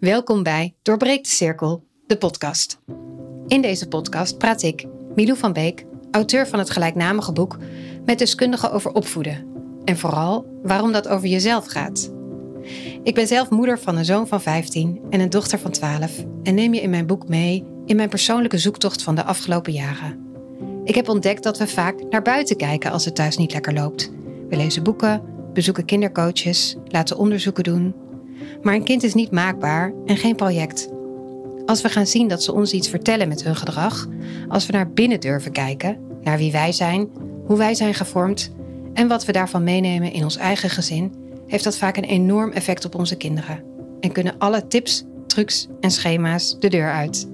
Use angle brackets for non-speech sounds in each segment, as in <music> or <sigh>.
Welkom bij Doorbreek de Cirkel, de podcast. In deze podcast praat ik, Milou van Beek, auteur van het gelijknamige boek, met deskundigen over opvoeden. En vooral waarom dat over jezelf gaat. Ik ben zelf moeder van een zoon van 15 en een dochter van 12 en neem je in mijn boek mee in mijn persoonlijke zoektocht van de afgelopen jaren. Ik heb ontdekt dat we vaak naar buiten kijken als het thuis niet lekker loopt. We lezen boeken, bezoeken kindercoaches, laten onderzoeken doen. Maar een kind is niet maakbaar en geen project. Als we gaan zien dat ze ons iets vertellen met hun gedrag, als we naar binnen durven kijken, naar wie wij zijn, hoe wij zijn gevormd en wat we daarvan meenemen in ons eigen gezin, heeft dat vaak een enorm effect op onze kinderen. En kunnen alle tips, trucs en schema's de deur uit.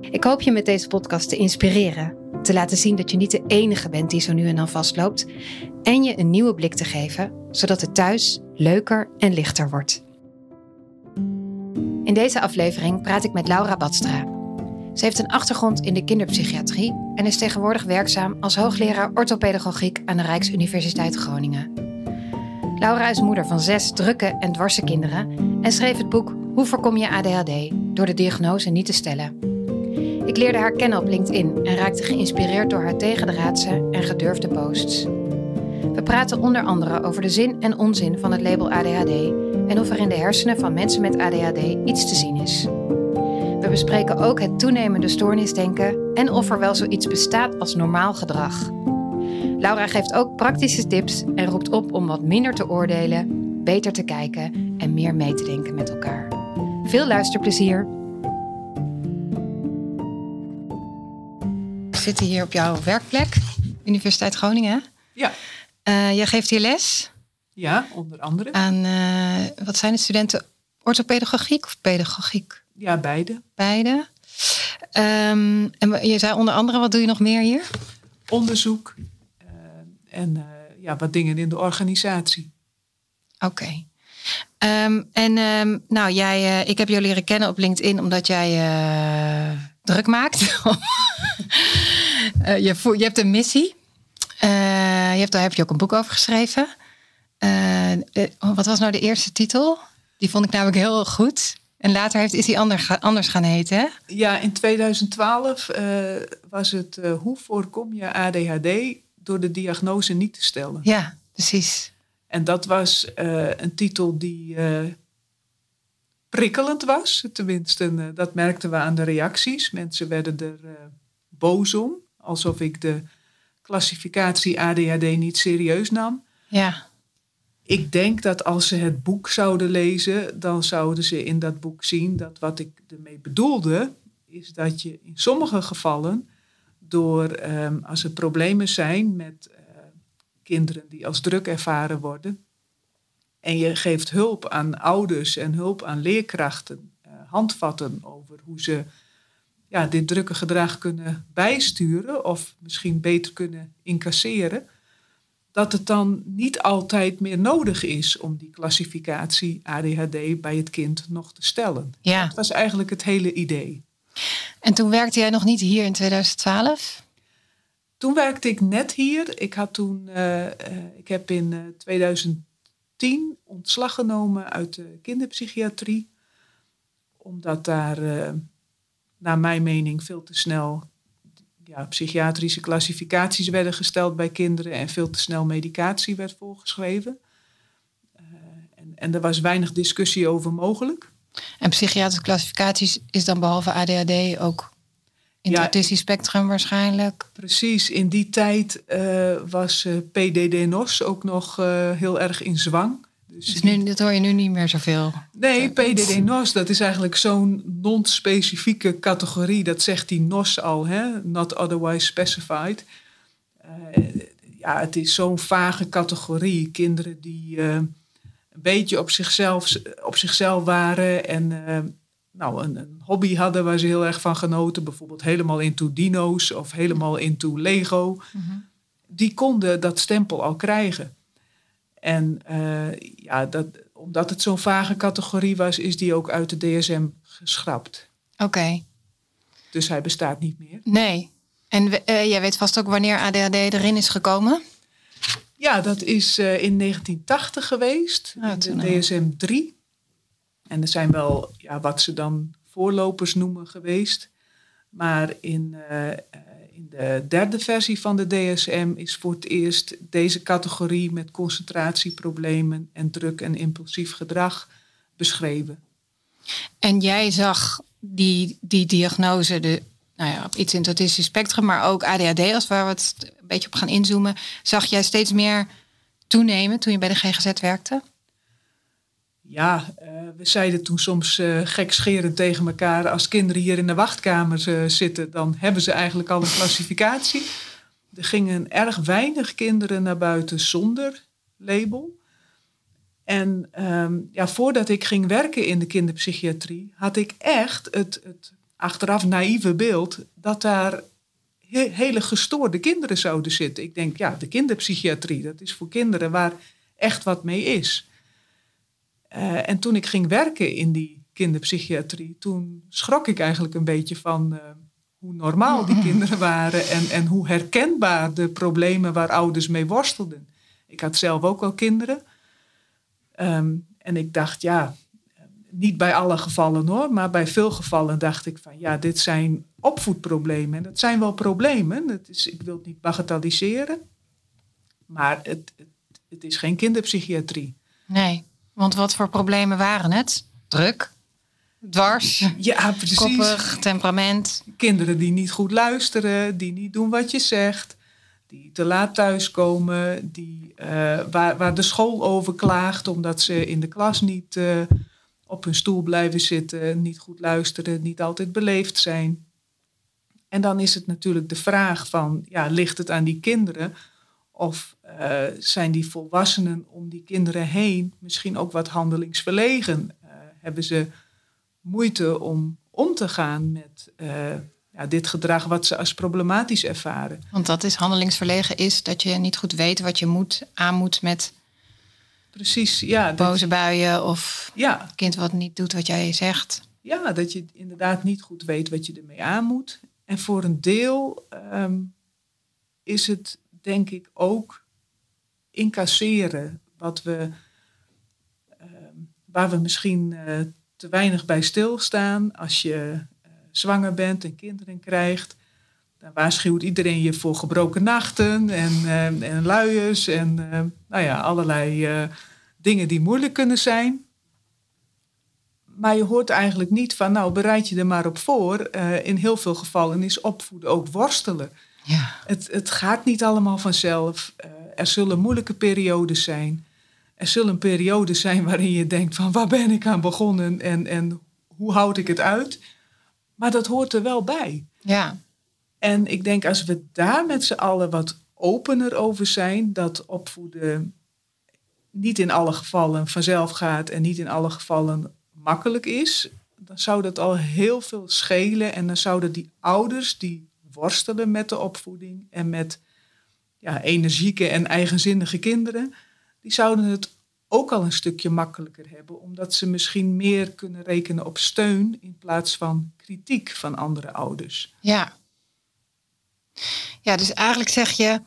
Ik hoop je met deze podcast te inspireren, te laten zien dat je niet de enige bent die zo nu en dan vastloopt en je een nieuwe blik te geven, zodat het thuis leuker en lichter wordt. In deze aflevering praat ik met Laura Badstra. Ze heeft een achtergrond in de kinderpsychiatrie en is tegenwoordig werkzaam als hoogleraar orthopedagogiek aan de Rijksuniversiteit Groningen. Laura is moeder van zes drukke en dwarse kinderen en schreef het boek Hoe voorkom je ADHD door de diagnose niet te stellen. Ik leerde haar kennen op LinkedIn en raakte geïnspireerd door haar tegendraadse en gedurfde posts. We praten onder andere over de zin en onzin van het label ADHD en of er in de hersenen van mensen met ADHD iets te zien is. We bespreken ook het toenemende stoornisdenken en of er wel zoiets bestaat als normaal gedrag. Laura geeft ook praktische tips en roept op om wat minder te oordelen, beter te kijken en meer mee te denken met elkaar. Veel luisterplezier! We zitten hier op jouw werkplek, Universiteit Groningen. Ja. Uh, jij geeft hier les? Ja, onder andere. Aan, uh, wat zijn de studenten? Orthopedagogiek of pedagogiek? Ja, beide. Beide. Um, en je zei onder andere, wat doe je nog meer hier? Onderzoek uh, en uh, ja, wat dingen in de organisatie. Oké. Okay. Um, en um, nou, jij, ik heb jou leren kennen op LinkedIn omdat jij druk maakt. <laughs> je, je hebt een missie. je hebt, daar heb je ook een boek over geschreven. Uh, wat was nou de eerste titel? Die vond ik namelijk heel goed. En later heeft, is hij ander, anders gaan heten. Hè? Ja, in 2012 uh, was het uh, Hoe voorkom je ADHD door de diagnose niet te stellen? Ja, precies. En dat was een titel die prikkelend was. Tenminste, dat merkten we aan de reacties. Mensen werden er boos om. Alsof ik de klassificatie ADHD niet serieus nam. Ja ik denk dat als ze het boek zouden lezen, dan zouden ze in dat boek zien dat wat ik ermee bedoelde, is dat je in sommige gevallen, door um, als er problemen zijn met uh, kinderen die als druk ervaren worden, en je geeft hulp aan ouders en hulp aan leerkrachten, uh, handvatten over hoe ze ja, dit drukke gedrag kunnen bijsturen of misschien beter kunnen incasseren dat het dan niet altijd meer nodig is om die klassificatie ADHD bij het kind nog te stellen. Ja. Dat was eigenlijk het hele idee. En toen werkte jij nog niet hier in 2012? Toen werkte ik net hier. Ik, had toen, uh, uh, ik heb in uh, 2010 ontslag genomen uit de kinderpsychiatrie. Omdat daar, eh, naar mijn mening, veel te snel ja, psychiatrische klassificaties werden gesteld bij kinderen en veel te snel medicatie werd voorgeschreven. Uh, en, en er was weinig discussie over mogelijk. En psychiatrische klassificaties is dan behalve ADHD ook in het autistisch spectrum waarschijnlijk? Precies, in die tijd uh, was uh, PDD-NOS ook nog heel erg in zwang. Dus, dus nu, dat hoor je nu niet meer zoveel. Nee, PDD-NOS, dat is eigenlijk zo'n non-specifieke categorie. Dat zegt die NOS al, hè? not otherwise specified. Uh, ja, het is zo'n vage categorie. Kinderen die uh, een beetje op zichzelf, op zichzelf waren en uh, nou, een, een, hobby hadden waar ze heel erg van genoten. Bijvoorbeeld helemaal into dino's of helemaal into Lego. Mm -hmm. Die konden dat stempel al krijgen. En uh, ja, dat, omdat het zo'n vage categorie was, is die ook uit de DSM geschrapt. Oké. Okay. Dus hij bestaat niet meer. Nee. En uh, jij weet vast ook wanneer ADHD erin is gekomen? Ja, dat is uh, in 1980 geweest, oh, in de DSM 3. En er zijn wel ja, wat ze dan voorlopers noemen geweest. Maar in, uh, in de derde versie van de DSM is voor het eerst deze categorie met concentratieproblemen en druk en impulsief gedrag beschreven. En jij zag die, die diagnose, de, nou ja, iets in het autistisch spectrum, maar ook ADHD, als we het een beetje op gaan inzoomen, zag jij steeds meer toenemen toen je bij de GGZ werkte? Ja, uh, we zeiden toen soms uh, gekscherend tegen elkaar: als kinderen hier in de wachtkamer uh, zitten, dan hebben ze eigenlijk al een klassificatie. Er gingen erg weinig kinderen naar buiten zonder label. En um, ja, voordat ik ging werken in de kinderpsychiatrie, had ik echt het, het achteraf naïeve beeld dat daar he hele gestoorde kinderen zouden zitten. Ik denk, ja, de kinderpsychiatrie, dat is voor kinderen waar echt wat mee is. Uh, en toen ik ging werken in die kinderpsychiatrie, toen schrok ik eigenlijk een beetje van uh, hoe normaal die <laughs> kinderen waren en, en hoe herkenbaar de problemen waar ouders mee worstelden. Ik had zelf ook al kinderen. Um, en ik dacht, ja, niet bij alle gevallen hoor, maar bij veel gevallen dacht ik van ja, dit zijn opvoedproblemen. En dat zijn wel problemen. Het is, ik wil het niet bagatelliseren, maar het, het, het is geen kinderpsychiatrie. Nee, want wat voor problemen waren het? Druk, dwars, ja, precies. koppig, temperament. Kinderen die niet goed luisteren, die niet doen wat je zegt, die te laat thuiskomen, die, uh, waar, waar de school over klaagt omdat ze in de klas niet uh, op hun stoel blijven zitten, niet goed luisteren, niet altijd beleefd zijn. En dan is het natuurlijk de vraag van, ja, ligt het aan die kinderen of uh, zijn die volwassenen om die kinderen heen misschien ook wat handelingsverlegen? Uh, hebben ze moeite om om te gaan met uh, ja, dit gedrag wat ze als problematisch ervaren? Want dat is handelingsverlegen, is dat je niet goed weet wat je moet, aan moet met Precies, ja. Boze buien of ja. kind wat niet doet wat jij zegt. Ja, dat je inderdaad niet goed weet wat je ermee aan moet. En voor een deel um, is het denk ik ook incasseren wat we, um, waar we misschien uh, te weinig bij stilstaan. Als je uh, zwanger bent en kinderen krijgt, dan waarschuwt iedereen je voor gebroken nachten en, uh, en luiers en nou ja, allerlei dingen die moeilijk kunnen zijn. Maar je hoort eigenlijk niet van, nou bereid je er maar op voor. in heel veel gevallen is opvoeden ook worstelen. Ja. Het, het gaat niet allemaal vanzelf. Uh, er zullen moeilijke periodes zijn. Er zullen periodes zijn waarin je denkt van waar ben ik aan begonnen en, en hoe houd ik het uit. Maar dat hoort er wel bij. Ja. En ik denk als we daar met z'n allen wat opener over zijn, dat opvoeden niet in alle gevallen vanzelf gaat en niet in alle gevallen makkelijk is, dan zou dat al heel veel schelen. En dan zouden die ouders die worstelen met de opvoeding en met ja, energieke en eigenzinnige kinderen, die zouden het ook al een stukje makkelijker hebben, omdat ze misschien meer kunnen rekenen op steun in plaats van kritiek van andere ouders. Ja. Ja, dus eigenlijk zeg je,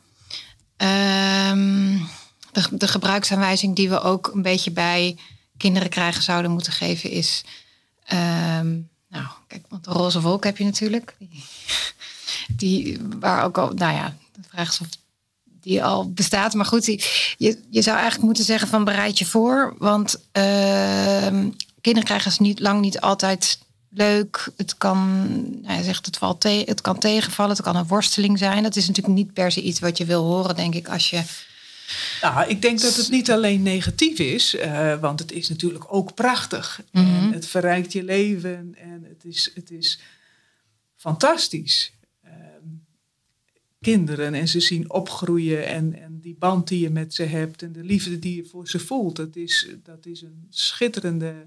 um, de, gebruiksaanwijzing die we ook een beetje bij kinderen krijgen zouden moeten geven is, um, nou, kijk, want de roze wolk heb je natuurlijk die waar ook al, nou ja, de vraag is of die al bestaat. Maar goed, die, je, je zou eigenlijk moeten zeggen van bereid je voor. Want uh, kinderen krijgen ze niet lang niet altijd leuk. Het kan, nou, zegt het, valt te, het kan tegenvallen, het kan een worsteling zijn. Dat is natuurlijk niet per se iets wat je wil horen, denk ik, als je. Nou, ik denk dat het niet alleen negatief is, uh, want het is natuurlijk ook prachtig. Mm -hmm. En het verrijkt je leven en het is, het is fantastisch kinderen en ze zien opgroeien en, en die band die je met ze hebt en de liefde die je voor ze voelt, dat is, dat is een schitterende,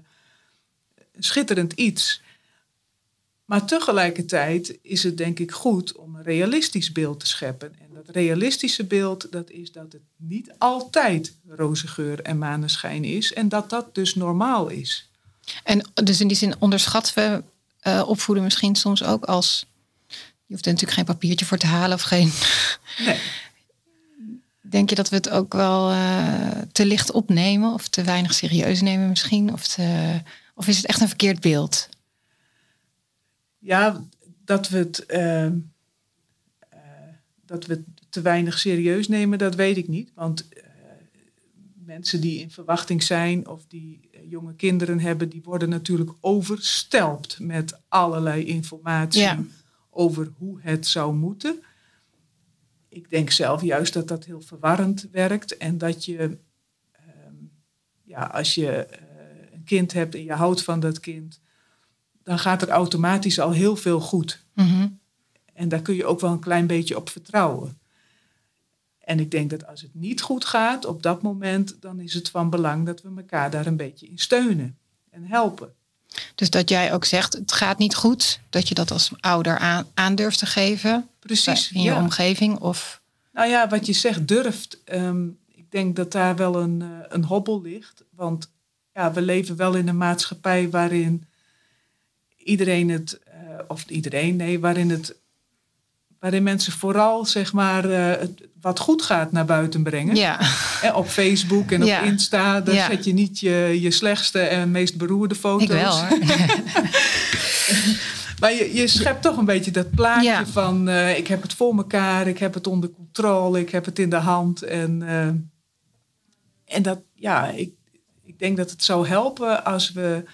schitterend iets. Maar tegelijkertijd is het denk ik goed om een realistisch beeld te scheppen. En dat realistische beeld, dat is dat het niet altijd roze geur en maneschijn is en dat dat dus normaal is. En dus in die zin onderschatten we uh, opvoeden misschien soms ook als je hoeft er natuurlijk geen papiertje voor te halen of geen. Nee. Denk je dat we het ook wel uh, te licht opnemen of te weinig serieus nemen misschien? Of, te, Of is het echt een verkeerd beeld? Ja, dat we het, ehm, eh, dat we het te weinig serieus nemen, dat weet ik niet. Want eh, mensen die in verwachting zijn of die eh, jonge kinderen hebben, die worden natuurlijk overstelpt met allerlei informatie Ja. Over hoe het zou moeten. Ik denk zelf juist dat dat heel verwarrend werkt en dat je, ehm, ja, als je eh, een kind hebt en je houdt van dat kind, dan gaat er automatisch al heel veel goed. Mhm. En daar kun je ook wel een klein beetje op vertrouwen. En ik denk dat als het niet goed gaat op dat moment, dan is het van belang dat we elkaar daar een beetje in steunen en helpen. Dus dat jij ook zegt, het gaat niet goed. Dat je dat als ouder aan, aan durft te geven. Precies. In je ja. omgeving. Of, Nou ja, wat je zegt, durft. ehm, ik denk dat daar wel een, eh, een hobbel ligt. Want ja, we leven wel in een maatschappij waarin iedereen het, eh, of iedereen, nee, waarin het, waarin mensen vooral zeg maar eh, wat goed gaat naar buiten brengen. ja. En op Facebook en op. Insta, daar Ja. zet je niet je, je slechtste en meest beroerde foto's. ik wel hoor. <laughs> Maar je, je schept toch een beetje dat plaatje van eh, ik heb het voor mekaar, ik heb het onder controle, ik heb het in de hand. En, eh, en dat, ja, ik, ik denk dat het zou helpen als we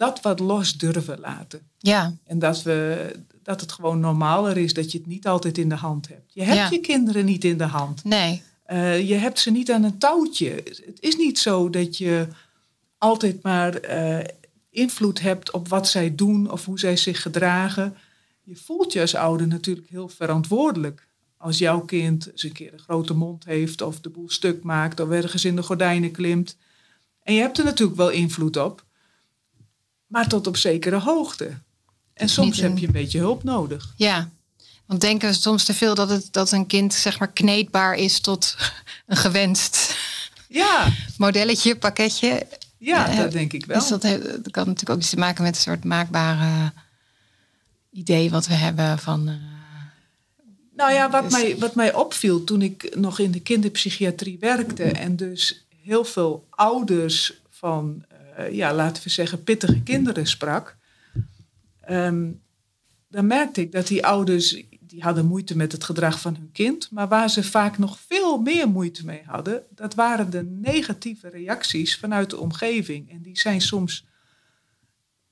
dat wat los durven laten. Ja, En dat, we, dat het gewoon normaler is dat je het niet altijd in de hand hebt. Je hebt Ja. je kinderen niet in de hand. nee. Eh, je hebt ze niet aan een touwtje. Het is niet zo dat je altijd maar eh, invloed hebt op wat zij doen of hoe zij zich gedragen. Je voelt je als ouder natuurlijk heel verantwoordelijk. Als jouw kind eens een keer een grote mond heeft of de boel stuk maakt of ergens in de gordijnen klimt. En je hebt er natuurlijk wel invloed op, maar tot op zekere hoogte. En soms heb je een beetje hulp nodig. Ja. Want denken we soms te veel dat, het, dat een kind zeg maar kneedbaar is tot een gewenst Ja, modelletje, pakketje. ja Eh, dat denk ik wel. Dus dat, heeft, dat kan natuurlijk ook iets te maken met een soort maakbare idee wat we hebben van. eh, Nou ja, wat, Dus- mij, wat mij opviel toen ik nog in de kinderpsychiatrie werkte en dus heel veel ouders van, ja, laten we zeggen, pittige kinderen sprak, ehm, dan merkte ik dat die ouders, die hadden moeite met het gedrag van hun kind, maar waar ze vaak nog veel meer moeite mee hadden, dat waren de negatieve reacties vanuit de omgeving. En die zijn soms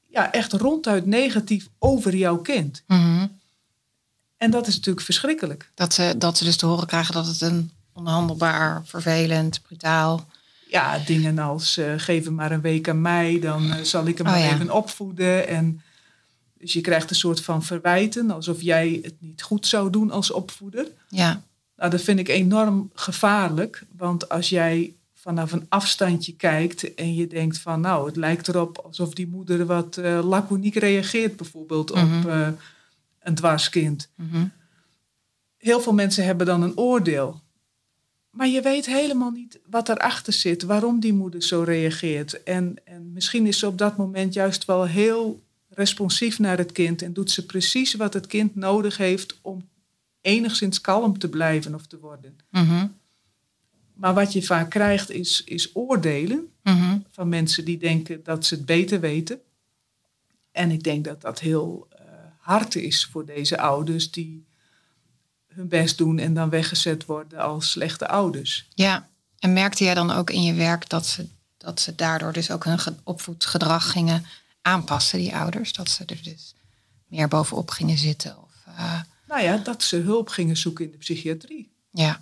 ja, echt ronduit negatief over jouw kind. mhm. En dat is natuurlijk verschrikkelijk. dat, ze, dat ze dus te horen krijgen dat het een onhandelbaar, vervelend, brutaal. Ja, dingen als eh, geef hem maar een week aan mij, dan eh, zal ik hem Oh, maar ja. even opvoeden. En dus je krijgt een soort van verwijten, alsof jij het niet goed zou doen als opvoeder. Ja, Nou, dat vind ik enorm gevaarlijk, want als jij vanaf een afstandje kijkt en je denkt van, nou, het lijkt erop alsof die moeder wat eh laconiek reageert, bijvoorbeeld Mhm. op eh, een dwarskind. mhm. Heel veel mensen hebben dan een oordeel. Maar je weet helemaal niet wat erachter zit, waarom die moeder zo reageert. En, en misschien is ze op dat moment juist wel heel responsief naar het kind en doet ze precies wat het kind nodig heeft om enigszins kalm te blijven of te worden. Mhm. Maar wat je vaak krijgt is, is oordelen Mhm. van mensen die denken dat ze het beter weten. En ik denk dat dat heel eh, hard is voor deze ouders die hun best doen en dan weggezet worden als slechte ouders. ja. En merkte jij dan ook in je werk dat ze, dat ze daardoor dus ook hun ge- opvoedgedrag gingen aanpassen, die ouders? Dat ze er dus meer bovenop gingen zitten? Of, eh, Nou ja, dat ze hulp gingen zoeken in de psychiatrie. ja.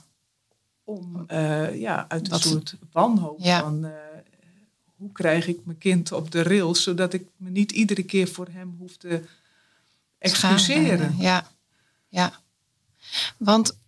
Om eh, ja, uit een ze- soort wanhoop Ja. van eh, hoe krijg ik mijn kind op de rails, zodat ik me niet iedere keer voor hem hoef te excuseren. Ja, ja. Want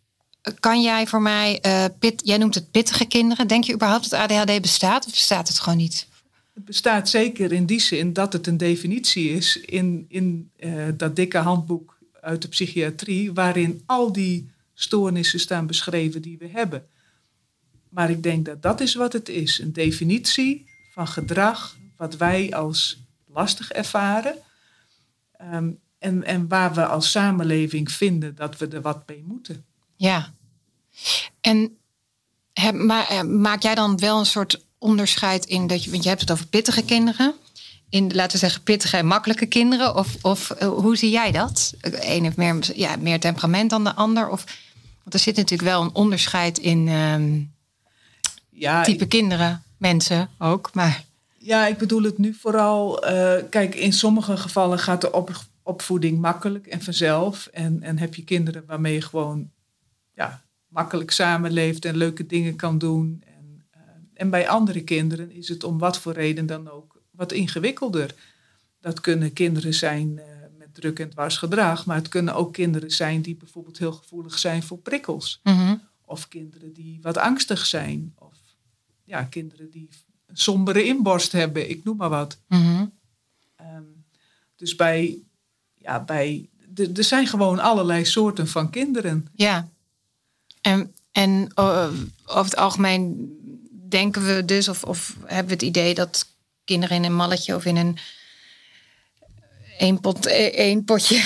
kan jij voor mij, eh, pit, jij noemt het pittige kinderen. Denk je überhaupt dat ADHD bestaat of bestaat het gewoon niet? Het bestaat zeker in die zin dat het een definitie is in, in eh, dat dikke handboek uit de psychiatrie, waarin al die stoornissen staan beschreven die we hebben. Maar ik denk dat dat is wat het is: een definitie van gedrag wat wij als lastig ervaren. Ehm, en, en waar we als samenleving vinden dat we er wat mee moeten. Ja. En heb, maar, eh, maak jij dan wel een soort onderscheid in dat je, want je hebt het over pittige kinderen. in, laten we zeggen, pittige en makkelijke kinderen? Of, of eh, hoe zie jij dat? De een heeft meer, ja, meer temperament dan de ander. Of, want er zit natuurlijk wel een onderscheid in ehm, Ja, type kinderen, mensen ook. Maar Ja, ik bedoel het nu vooral. eh, kijk, in sommige gevallen gaat de op, opvoeding makkelijk en vanzelf. En, en heb je kinderen waarmee je gewoon ja, makkelijk samenleeft en leuke dingen kan doen. En, eh, en bij andere kinderen is het om wat voor reden dan ook wat ingewikkelder. Dat kunnen kinderen zijn eh, met druk en dwars gedrag, maar het kunnen ook kinderen zijn die bijvoorbeeld heel gevoelig zijn voor prikkels. mhm, Of kinderen die wat angstig zijn. Of ja, kinderen die een sombere inborst hebben, ik noem maar wat. mhm. Ehm, dus bij, ja, bij, er zijn gewoon allerlei soorten van kinderen. ja. En, en eh, over het algemeen denken we dus, of, of hebben we het idee dat kinderen in een malletje of in een één, pot, één potje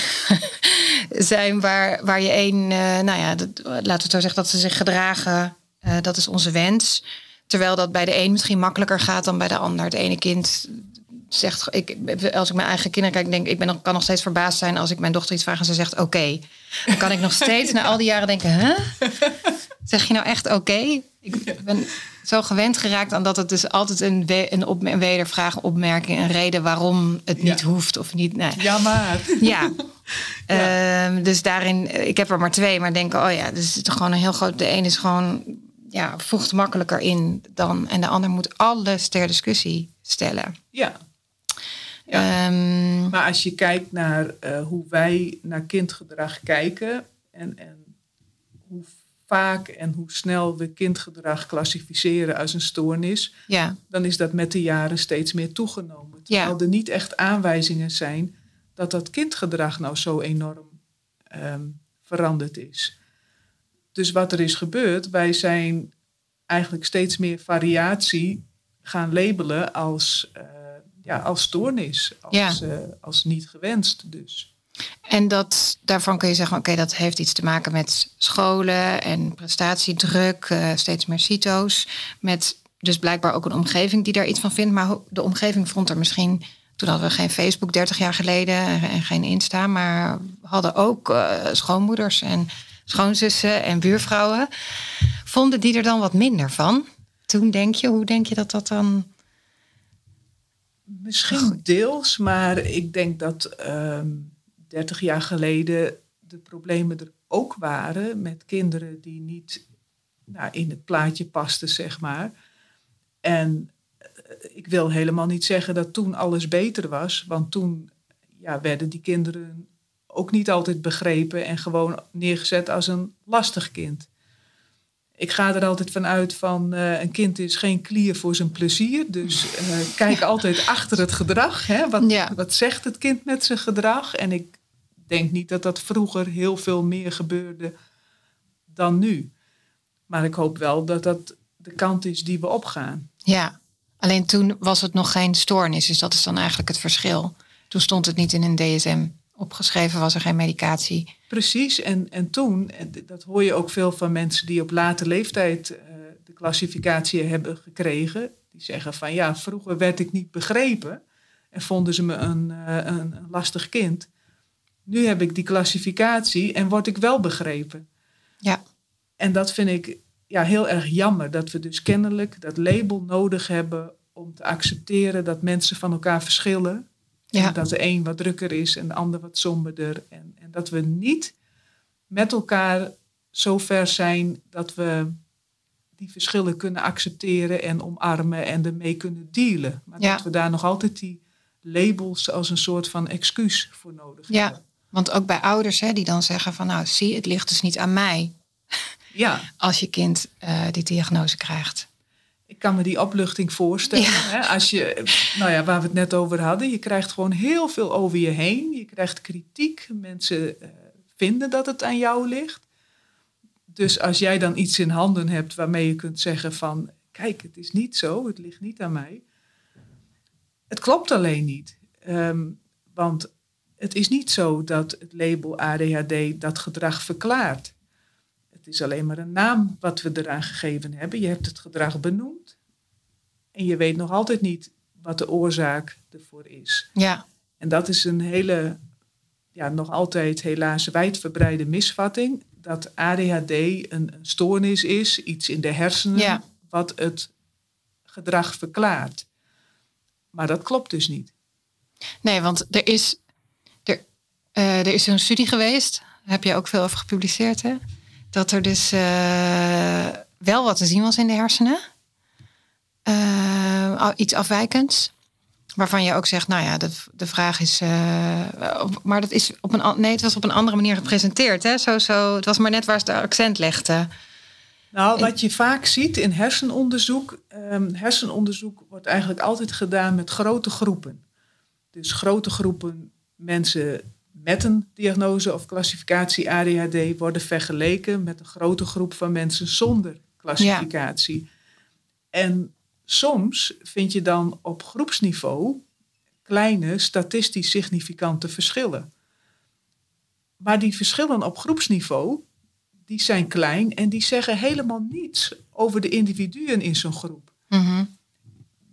<laughs> zijn waar, waar je één, eh, nou ja, dat, laten we zo zeggen, dat ze zich gedragen. eh, dat is onze wens. Terwijl dat bij de een misschien makkelijker gaat dan bij de ander. Het ene kind zegt, ik, als ik mijn eigen kinderen kijk, denk ik, ben kan nog steeds verbaasd zijn als ik mijn dochter iets vraag en ze zegt oké. Dan kan ik nog steeds na al die jaren denken, huh? Zeg je nou echt oké? Ik ben zo gewend geraakt aan dat het dus altijd een, we, een, op, een wedervraag, opmerking, een reden waarom het niet Ja. hoeft of niet. Nee. Ja, maar. Ja. Ehm, dus daarin, ik heb er maar twee, maar denk, oh ja, dus het is gewoon een heel groot. De een is gewoon, ja, voegt makkelijker in dan. En de ander moet alles ter discussie stellen. Ja. Ja. Ehm, Maar als je kijkt naar eh, hoe wij naar kindgedrag kijken en, en hoe vaak en hoe snel we kindgedrag klassificeren als een stoornis, ja, dan is dat met de jaren steeds meer toegenomen. Terwijl er niet echt aanwijzingen zijn dat dat kindgedrag nou zo enorm ehm, veranderd is. Dus wat er is gebeurd, wij zijn eigenlijk steeds meer variatie gaan labelen als, eh, ja, als stoornis, als, Ja. eh, als niet gewenst dus. En dat, daarvan kun je zeggen, oké, dat heeft iets te maken met scholen en prestatiedruk, eh, steeds meer CITO's. Met dus blijkbaar ook een omgeving die daar iets van vindt. Maar de omgeving vond er misschien, toen hadden we geen Facebook 30 jaar geleden en, en geen Insta, maar hadden ook eh, schoonmoeders en schoonzussen en buurvrouwen. Vonden die er dan wat minder van? Toen denk je, hoe denk je dat dat dan... Misschien deels, maar ik denk dat ehm 30 jaar geleden de problemen er ook waren met kinderen die niet nou, in het plaatje pasten, zeg maar. En eh, ik wil helemaal niet zeggen dat toen alles beter was, want toen ja, werden die kinderen ook niet altijd begrepen en gewoon neergezet als een lastig kind. Ik ga er altijd van uit van eh, een kind is geen klier voor zijn plezier. Dus eh, kijk <laughs> altijd achter het gedrag. Hè? Wat, Ja. wat zegt het kind met zijn gedrag? En ik denk niet dat dat vroeger heel veel meer gebeurde dan nu. Maar ik hoop wel dat dat de kant is die we opgaan. Ja, alleen toen was het nog geen stoornis. Dus dat is dan eigenlijk het verschil. Toen stond het niet in een DSM opgeschreven, was er geen medicatie. Precies, en, en toen, en dat hoor je ook veel van mensen die op late leeftijd eh, de klassificatie hebben gekregen. Die zeggen van ja, vroeger werd ik niet begrepen en vonden ze me een, eh, een, een lastig kind. Nu heb ik die klassificatie en word ik wel begrepen. Ja, En dat vind ik ja, heel erg jammer, dat we dus kennelijk dat label nodig hebben om te accepteren dat mensen van elkaar verschillen. Ja. En dat de een wat drukker is en de ander wat somberder. En, en dat we niet met elkaar zo ver zijn dat we die verschillen kunnen accepteren en omarmen en ermee kunnen dealen. Maar Ja. dat we daar nog altijd die labels als een soort van excuus voor nodig ja. hebben. want ook bij ouders hè, die dan zeggen van nou zie, het ligt dus niet aan mij Ja, <laughs> als je kind eh, die diagnose krijgt. Ik kan me die opluchting voorstellen. Ja. Hè? Als je, nou ja, waar we het net over hadden, je krijgt gewoon heel veel over je heen. Je krijgt kritiek. Mensen eh, vinden dat het aan jou ligt. Dus als jij dan iets in handen hebt waarmee je kunt zeggen van, kijk, het is niet zo, het ligt niet aan mij. Het klopt alleen niet. Ehm, want het is niet zo dat het label ADHD dat gedrag verklaart. Het is alleen maar een naam wat we eraan gegeven hebben. Je hebt het gedrag benoemd. En je weet nog altijd niet wat de oorzaak ervoor is. Ja. En dat is een hele, ja, nog altijd helaas wijdverbreide misvatting. Dat ADHD een, een stoornis is, iets in de hersenen, Ja. wat het gedrag verklaart. Maar dat klopt dus niet. Nee, want er is, er, eh, er is zo'n studie geweest, daar heb je ook veel over gepubliceerd, hè? Dat er dus eh, wel wat te zien was in de hersenen. Eh, iets afwijkends. Waarvan je ook zegt, nou ja, de, de vraag is. eh, maar dat is op een. Nee, het was op een andere manier gepresenteerd. Hè? Zo, zo, het was maar net waar ze de accent legde. Nou, wat je vaak ziet in hersenonderzoek, ehm, hersenonderzoek wordt eigenlijk altijd gedaan met grote groepen. Dus grote groepen mensen met een diagnose of klassificatie ADHD worden vergeleken met een grote groep van mensen zonder klassificatie. En soms vind je dan op groepsniveau kleine statistisch significante verschillen. Maar die verschillen op groepsniveau, die zijn klein en die zeggen helemaal niets over de individuen in zo'n groep. Mhm.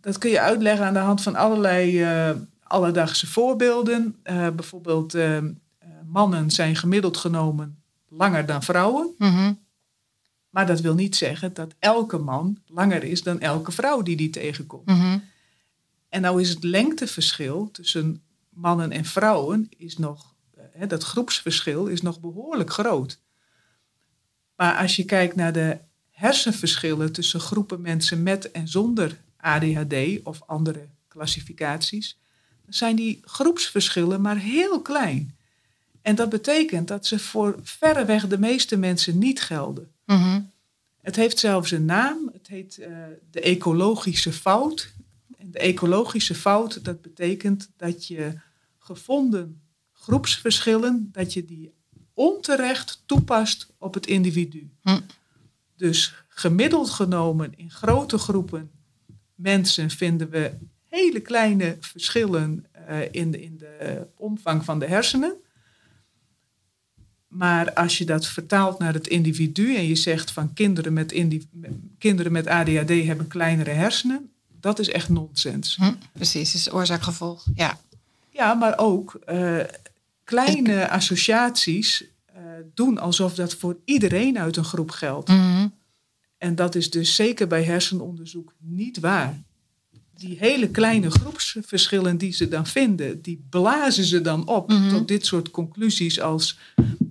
Dat kun je uitleggen aan de hand van allerlei eh, alledaagse voorbeelden. Eh, bijvoorbeeld, eh, eh, mannen zijn gemiddeld genomen langer dan vrouwen. Mhm. Maar dat wil niet zeggen dat elke man langer is dan elke vrouw die die tegenkomt. Mhm. En nou is het lengteverschil tussen mannen en vrouwen is nog, hè, dat groepsverschil is nog behoorlijk groot. Maar als je kijkt naar de hersenverschillen tussen groepen mensen met en zonder ADHD of andere klassificaties, zijn die groepsverschillen maar heel klein. En dat betekent dat ze voor verreweg de meeste mensen niet gelden. Mhm. Het heeft zelfs een naam. Het heet eh, de ecologische fout. En de ecologische fout, dat betekent dat je gevonden groepsverschillen, dat je die onterecht toepast op het individu. Hm. Dus gemiddeld genomen in grote groepen mensen vinden we hele kleine verschillen eh, in, de, in de omvang van de hersenen. Maar als je dat vertaalt naar het individu en je zegt van kinderen met, kinderen met ADHD hebben kleinere hersenen, dat is echt nonsens. Hm. Precies, is oorzaak-gevolg. Ja. Ja, maar ook eh, kleine associaties eh, doen alsof dat voor iedereen uit een groep geldt. Mhm. En dat is dus zeker bij hersenonderzoek niet waar. Die hele kleine groepsverschillen die ze dan vinden, die blazen ze dan op Mhm. tot dit soort conclusies als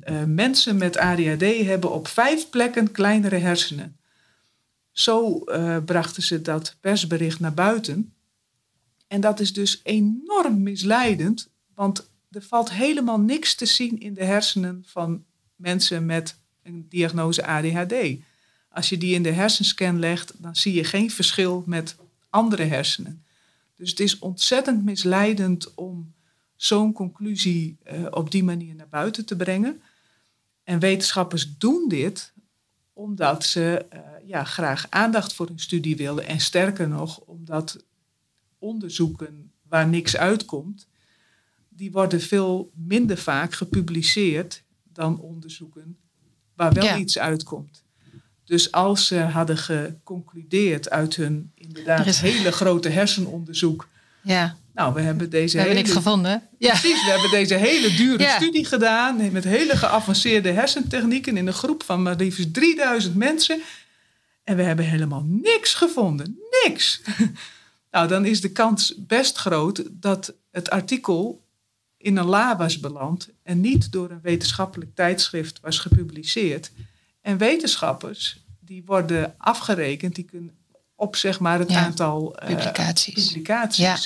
eh, mensen met ADHD hebben op vijf plekken kleinere hersenen. Zo eh, brachten ze dat persbericht naar buiten. En dat is dus enorm misleidend, want er valt helemaal niks te zien in de hersenen van mensen met een diagnose ADHD. Als je die in de hersenscan legt, dan zie je geen verschil met andere hersenen. Dus het is ontzettend misleidend om zo'n conclusie eh, op die manier naar buiten te brengen. En wetenschappers doen dit omdat ze eh, ja, graag aandacht voor hun studie willen. En sterker nog, omdat onderzoeken waar niks uitkomt, die worden veel minder vaak gepubliceerd dan onderzoeken waar wel Ja. iets uitkomt. Dus als ze hadden geconcludeerd uit hun inderdaad Er is- hele grote hersenonderzoek. ja. Nou, we hebben deze We hebben hele, niks gevonden. Ja. Precies, we hebben deze hele dure Ja. studie gedaan met hele geavanceerde hersentechnieken in een groep van maar liefst 3000 mensen. En we hebben helemaal niks gevonden. Niks. <laughs> Nou, dan is de kans best groot dat het artikel in een la was beland en niet door een wetenschappelijk tijdschrift was gepubliceerd. En wetenschappers, die worden afgerekend, die kunnen op zeg maar het Ja, aantal eh, Publicaties. publicaties. Ja.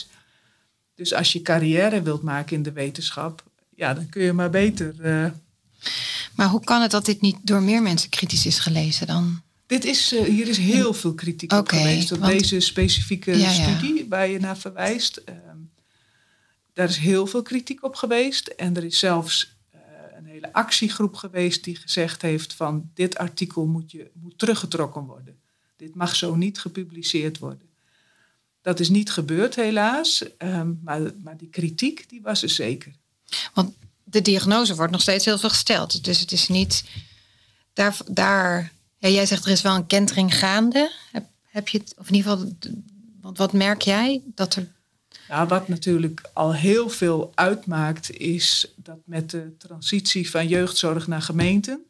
Dus als je carrière wilt maken in de wetenschap, ja, dan kun je maar beter. eh, Maar hoe kan het dat dit niet door meer mensen kritisch is gelezen dan? dit is, eh, hier is heel veel kritiek op geweest. Op want- deze specifieke Ja, studie waar je naar verwijst. Ehm, daar is heel veel kritiek op geweest. En er is zelfs actiegroep geweest die gezegd heeft van dit artikel moet, je, moet teruggetrokken worden. Dit mag zo niet gepubliceerd worden. Dat is niet gebeurd helaas, ehm, maar, maar die kritiek die was er zeker. Want de diagnose wordt nog steeds heel veel gesteld. Dus het is niet. Daar, daar jij zegt er is wel een kentering gaande. Heb, heb je het, of in ieder geval, want wat merk jij? Dat er Ja, wat natuurlijk al heel veel uitmaakt, is dat met de transitie van jeugdzorg naar gemeenten,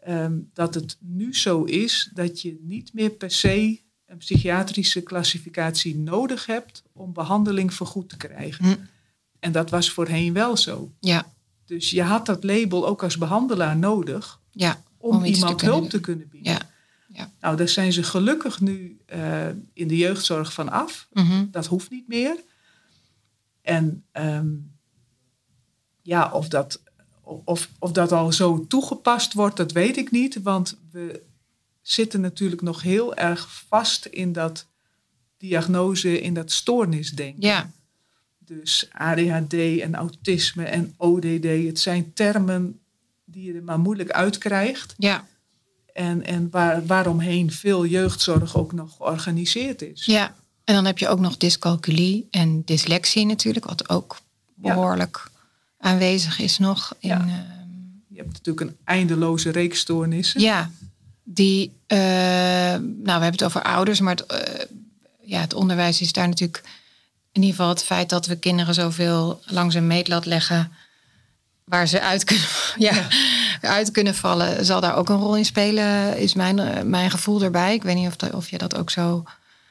ehm, dat het nu zo is dat je niet meer per se een psychiatrische klassificatie nodig hebt om behandeling vergoed te krijgen. Hm. En dat was voorheen wel zo. Ja, Dus je had dat label ook als behandelaar nodig ja. om, Om iets te iemand hulp te kunnen bieden. Ja. Ja. Nou, daar zijn ze gelukkig nu eh, in de jeugdzorg van af. Mhm. Dat hoeft niet meer. En ehm, ja, of dat, of, of dat al zo toegepast wordt, dat weet ik niet. Want we zitten natuurlijk nog heel erg vast in dat diagnose, in dat stoornisdenken. Ja, Dus ADHD en autisme en ODD, het zijn termen die je er maar moeilijk uitkrijgt. ja, En, en waar, waaromheen veel jeugdzorg ook nog georganiseerd is. ja. En dan heb je ook nog dyscalculie en dyslexie natuurlijk, wat ook Ja. behoorlijk aanwezig is nog. In, Ja. ehm, Je hebt natuurlijk een eindeloze reeks stoornissen. Ja, die, eh, nou we hebben het over ouders, maar het, eh, ja, het onderwijs is daar natuurlijk in ieder geval het feit dat we kinderen zoveel langs een meetlat leggen waar ze uit kunnen, <laughs> ja, uit kunnen vallen, zal daar ook een rol in spelen, is mijn, eh, mijn gevoel erbij. Ik weet niet of, dat, of je dat ook zo.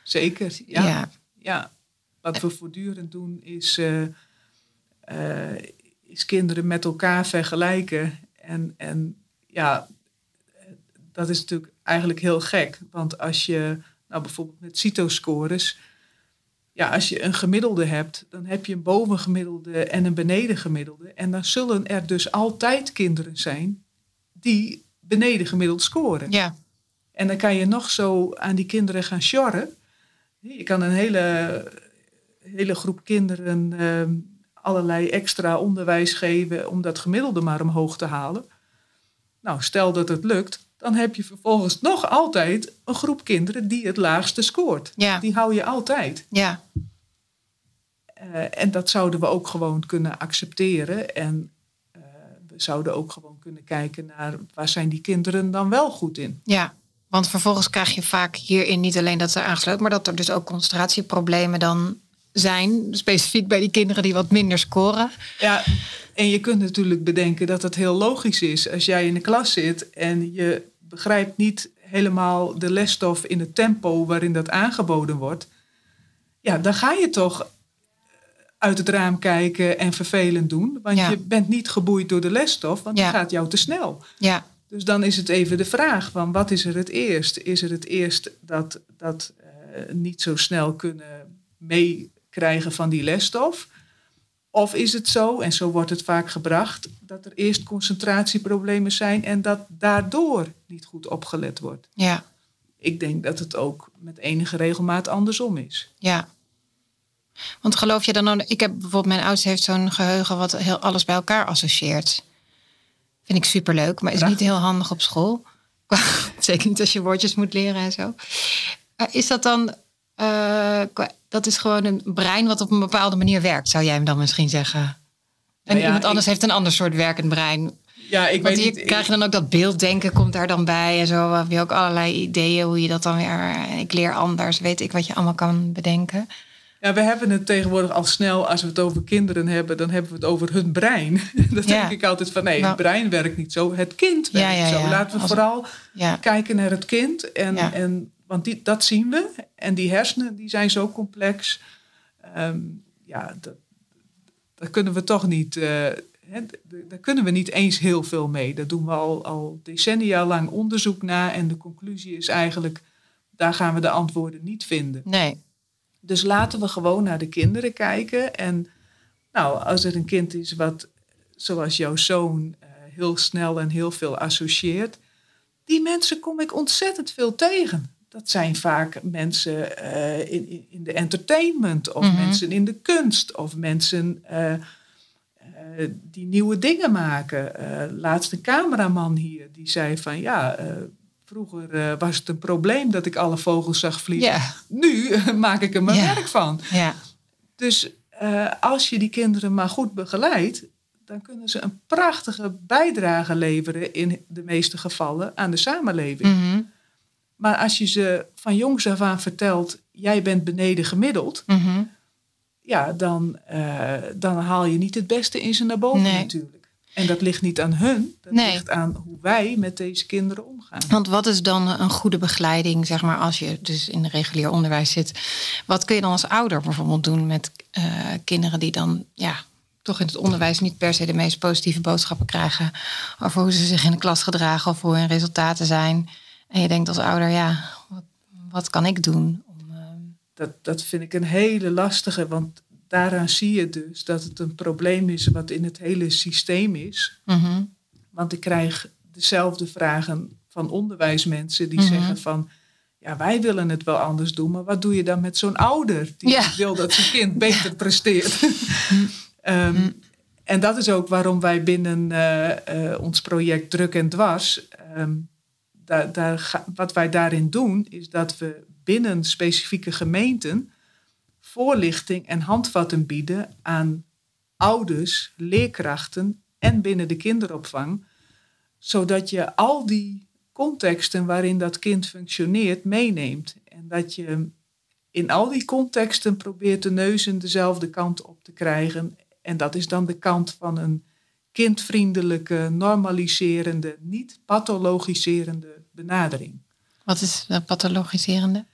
Zeker, ja. Ja, ja. Wat we voortdurend doen is, eh, eh, is kinderen met elkaar vergelijken. En, en ja, dat is natuurlijk eigenlijk heel gek. Want als je, nou bijvoorbeeld met CITO-scores... Ja, als je een gemiddelde hebt, dan heb je een bovengemiddelde en een benedengemiddelde. En dan zullen er dus altijd kinderen zijn die beneden gemiddeld scoren. ja, En dan kan je nog zo aan die kinderen gaan sjorren. Je kan een hele, hele groep kinderen ehm, allerlei extra onderwijs geven om dat gemiddelde maar omhoog te halen. Nou, stel dat het lukt, dan heb je vervolgens nog altijd een groep kinderen die het laagste scoort. ja, Die hou je altijd. ja, Eh, en dat zouden we ook gewoon kunnen accepteren. En eh, we zouden ook gewoon kunnen kijken naar waar zijn die kinderen dan wel goed in. ja. Want vervolgens krijg je vaak hierin niet alleen dat ze aangesloten, maar dat er dus ook concentratieproblemen dan zijn. Specifiek bij die kinderen die wat minder scoren. Ja, en je kunt natuurlijk bedenken dat het heel logisch is als jij in de klas zit en je begrijpt niet helemaal de lesstof in het tempo waarin dat aangeboden wordt. Ja, dan ga je toch uit het raam kijken en vervelend doen. Want Ja. je bent niet geboeid door de lesstof, want Ja. die gaat jou te snel. Ja, Dus dan is het even de vraag van wat is er het eerst? Is er het eerst dat, dat eh, niet zo snel kunnen meekrijgen van die lesstof? Of is het zo, en zo wordt het vaak gebracht, dat er eerst concentratieproblemen zijn en dat daardoor niet goed opgelet wordt? ja, Ik denk dat het ook met enige regelmaat andersom is. ja. Want geloof je dan ook... Ik heb bijvoorbeeld... Mijn oudste heeft zo'n geheugen wat heel alles bij elkaar associeert. Vind ik superleuk, maar is niet heel handig op school. <laughs> Zeker niet als je woordjes moet leren en zo. Is dat dan... eh, dat is gewoon een brein wat op een bepaalde manier werkt, zou jij hem dan misschien zeggen? En Nou ja, iemand anders ik- heeft een ander soort werkend brein. Ja, ik Want weet hier niet. krijg je dan ook dat beelddenken komt daar dan bij en zo. Heb je ook allerlei ideeën hoe je dat dan weer... Ik leer anders, weet ik wat je allemaal kan bedenken. Ja, we hebben het tegenwoordig al snel, als we het over kinderen hebben, dan hebben we het over hun brein. <laughs> Dan Ja. denk ik altijd van nee, Nou. het brein werkt niet zo, het kind werkt ja, zo. Laten we Als- vooral kijken naar het kind. En, en, want die, dat zien we. En die hersenen die zijn zo complex. Ehm, ja, dat, daar kunnen we toch niet. eh, daar kunnen we niet eens heel veel mee. Daar doen we al, al decennia lang onderzoek naar. En de conclusie is eigenlijk, daar gaan we de antwoorden niet vinden. nee. Dus laten we gewoon naar de kinderen kijken. En nou, als er een kind is wat, zoals jouw zoon, eh, heel snel en heel veel associeert. Die mensen kom ik ontzettend veel tegen. Dat zijn vaak mensen eh, in, in- de entertainment, of Mhm. mensen in de kunst, of mensen eh, eh, die nieuwe dingen maken. Laatst een cameraman hier die zei van ja, vroeger was het een probleem dat ik alle vogels zag vliegen. Nu maak ik er mijn werk van. Dus als je die kinderen maar goed begeleidt, dan kunnen ze een prachtige bijdrage leveren in de meeste gevallen aan de samenleving. Mhm, Maar als je ze van jongs af aan vertelt, jij bent beneden gemiddeld, mhm. ja, dan, eh, dan haal je niet het beste in ze naar boven Nee. natuurlijk. En dat ligt niet aan hun, dat Nee. ligt aan hoe wij met deze kinderen omgaan. Want wat is dan een goede begeleiding, zeg maar, als je dus in regulier onderwijs zit? Wat kun je dan als ouder bijvoorbeeld doen met eh, kinderen die dan, ja, toch in het onderwijs niet per se de meest positieve boodschappen krijgen over hoe ze zich in de klas gedragen of hoe hun resultaten zijn? En je denkt als ouder, ja, wat, wat kan ik doen? Om, eh, Dat, dat vind ik een hele lastige, want daaraan zie je dus dat het een probleem is wat in het hele systeem is. mhm, Want ik krijg dezelfde vragen van onderwijsmensen die Mhm. zeggen van... Ja, wij willen het wel anders doen, maar wat doe je dan met zo'n ouder die Ja. <laughs> wil dat zijn kind beter <laughs> presteert? <laughs> Ehm, Mm. En dat is ook waarom wij binnen eh, eh, ons project Druk en Dwars, ehm, wat wij daarin doen, is dat we binnen specifieke gemeenten voorlichting en handvatten bieden aan ouders, leerkrachten en binnen de kinderopvang, zodat je al die contexten waarin dat kind functioneert meeneemt. En dat je in al die contexten probeert de neuzen dezelfde kant op te krijgen. En dat is dan de kant van een kindvriendelijke, normaliserende, niet pathologiserende benadering. wat is pathologiserende?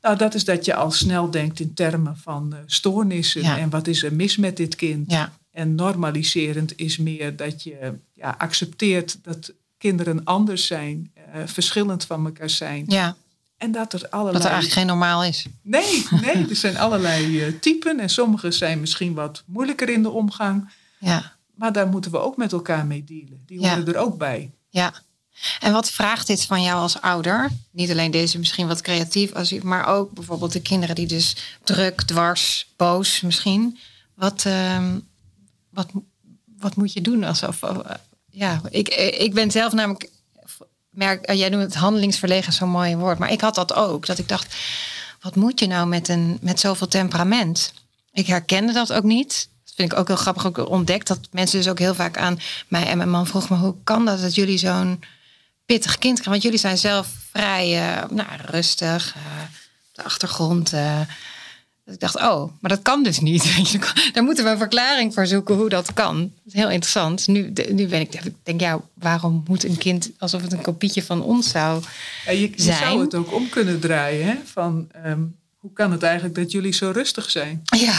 Nou, dat is dat je al snel denkt in termen van uh, stoornissen Ja. en wat is er mis met dit kind. Ja, En normaliserend is meer dat je ja, accepteert dat kinderen anders zijn, eh, verschillend van elkaar zijn. ja, En dat er allerlei. dat er eigenlijk geen normaal is. Nee, nee, er zijn allerlei eh, typen en sommige zijn misschien wat moeilijker in de omgang. Ja. Maar daar moeten we ook met elkaar mee dealen. Die horen er ook bij. Ja. En wat vraagt dit van jou als ouder? Niet alleen deze misschien wat creatief, maar ook bijvoorbeeld de kinderen die dus druk, dwars, boos misschien. Wat, ehm, wat, wat moet je doen? Alsof, eh, ja, ik, ik ben zelf namelijk, merk, eh, jij noemt het handelingsverlegen zo'n mooi woord, maar ik had dat ook. Dat ik dacht, wat moet je nou met, een, met zoveel temperament? Ik herkende dat ook niet. Dat vind ik ook heel grappig ook ontdekt. Dat mensen dus ook heel vaak aan mij en mijn man vroegen... me hoe kan dat dat jullie zo'n pittig kind krijgen? Want jullie zijn zelf vrij eh, nou, rustig, op de achtergrond. Dus ik dacht, oh, maar dat kan dus niet. <laughs> Je, Daar moeten we een verklaring voor zoeken hoe dat kan. Dat is heel interessant. Nu, de- nu ben ik, denk, ja, waarom moet een kind alsof het een kopietje van ons zou... Je, je Zijn. zou het ook om kunnen draaien. Hè? Van, ehm, hoe kan het eigenlijk dat jullie zo rustig zijn? Ja,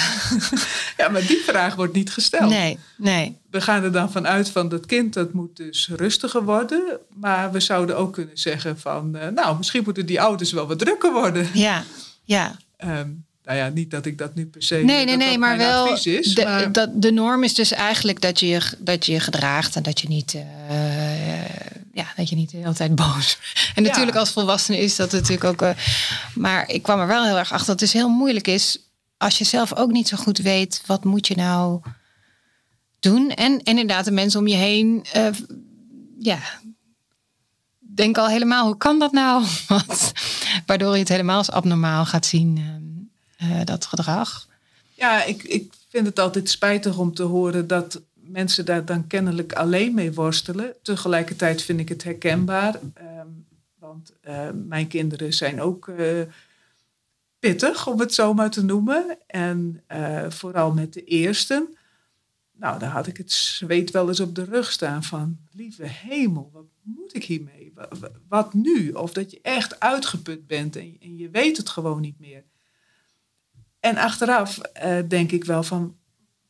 <laughs> Ja, maar die vraag wordt niet gesteld. nee, nee. We gaan er dan vanuit van dat kind dat moet dus rustiger worden. Maar we zouden ook kunnen zeggen van... eh, nou, misschien moeten die ouders wel wat drukker worden. Ja, ja. Ehm, nou ja, niet dat ik dat nu per se... Nee, nee, nee, dat maar wel. Is, de, maar- dat, de norm is dus eigenlijk dat je je, dat je je gedraagt en dat je niet, eh, ja, dat je niet de hele tijd boos. <laughs> En Ja. natuurlijk als volwassene is dat natuurlijk ook. eh, maar ik kwam er wel heel erg achter dat het dus heel moeilijk is als je zelf ook niet zo goed weet wat moet je nou doen. En inderdaad de mensen om je heen, eh, ja. Denk al helemaal, hoe kan dat nou? <laughs> Wat, waardoor je het helemaal als abnormaal gaat zien, eh, dat gedrag. Ja, ik, ik vind het altijd spijtig om te horen dat mensen daar dan kennelijk alleen mee worstelen. Tegelijkertijd vind ik het herkenbaar. ehm, want eh, mijn kinderen zijn ook eh, pittig, om het zo maar te noemen. En eh, vooral met de eersten. Nou, daar had ik het zweet wel eens op de rug staan van... lieve hemel, wat moet ik hiermee? Wa- wa- Wat nu? Of dat je echt uitgeput bent en, en je weet het gewoon niet meer. En achteraf eh, denk ik wel van,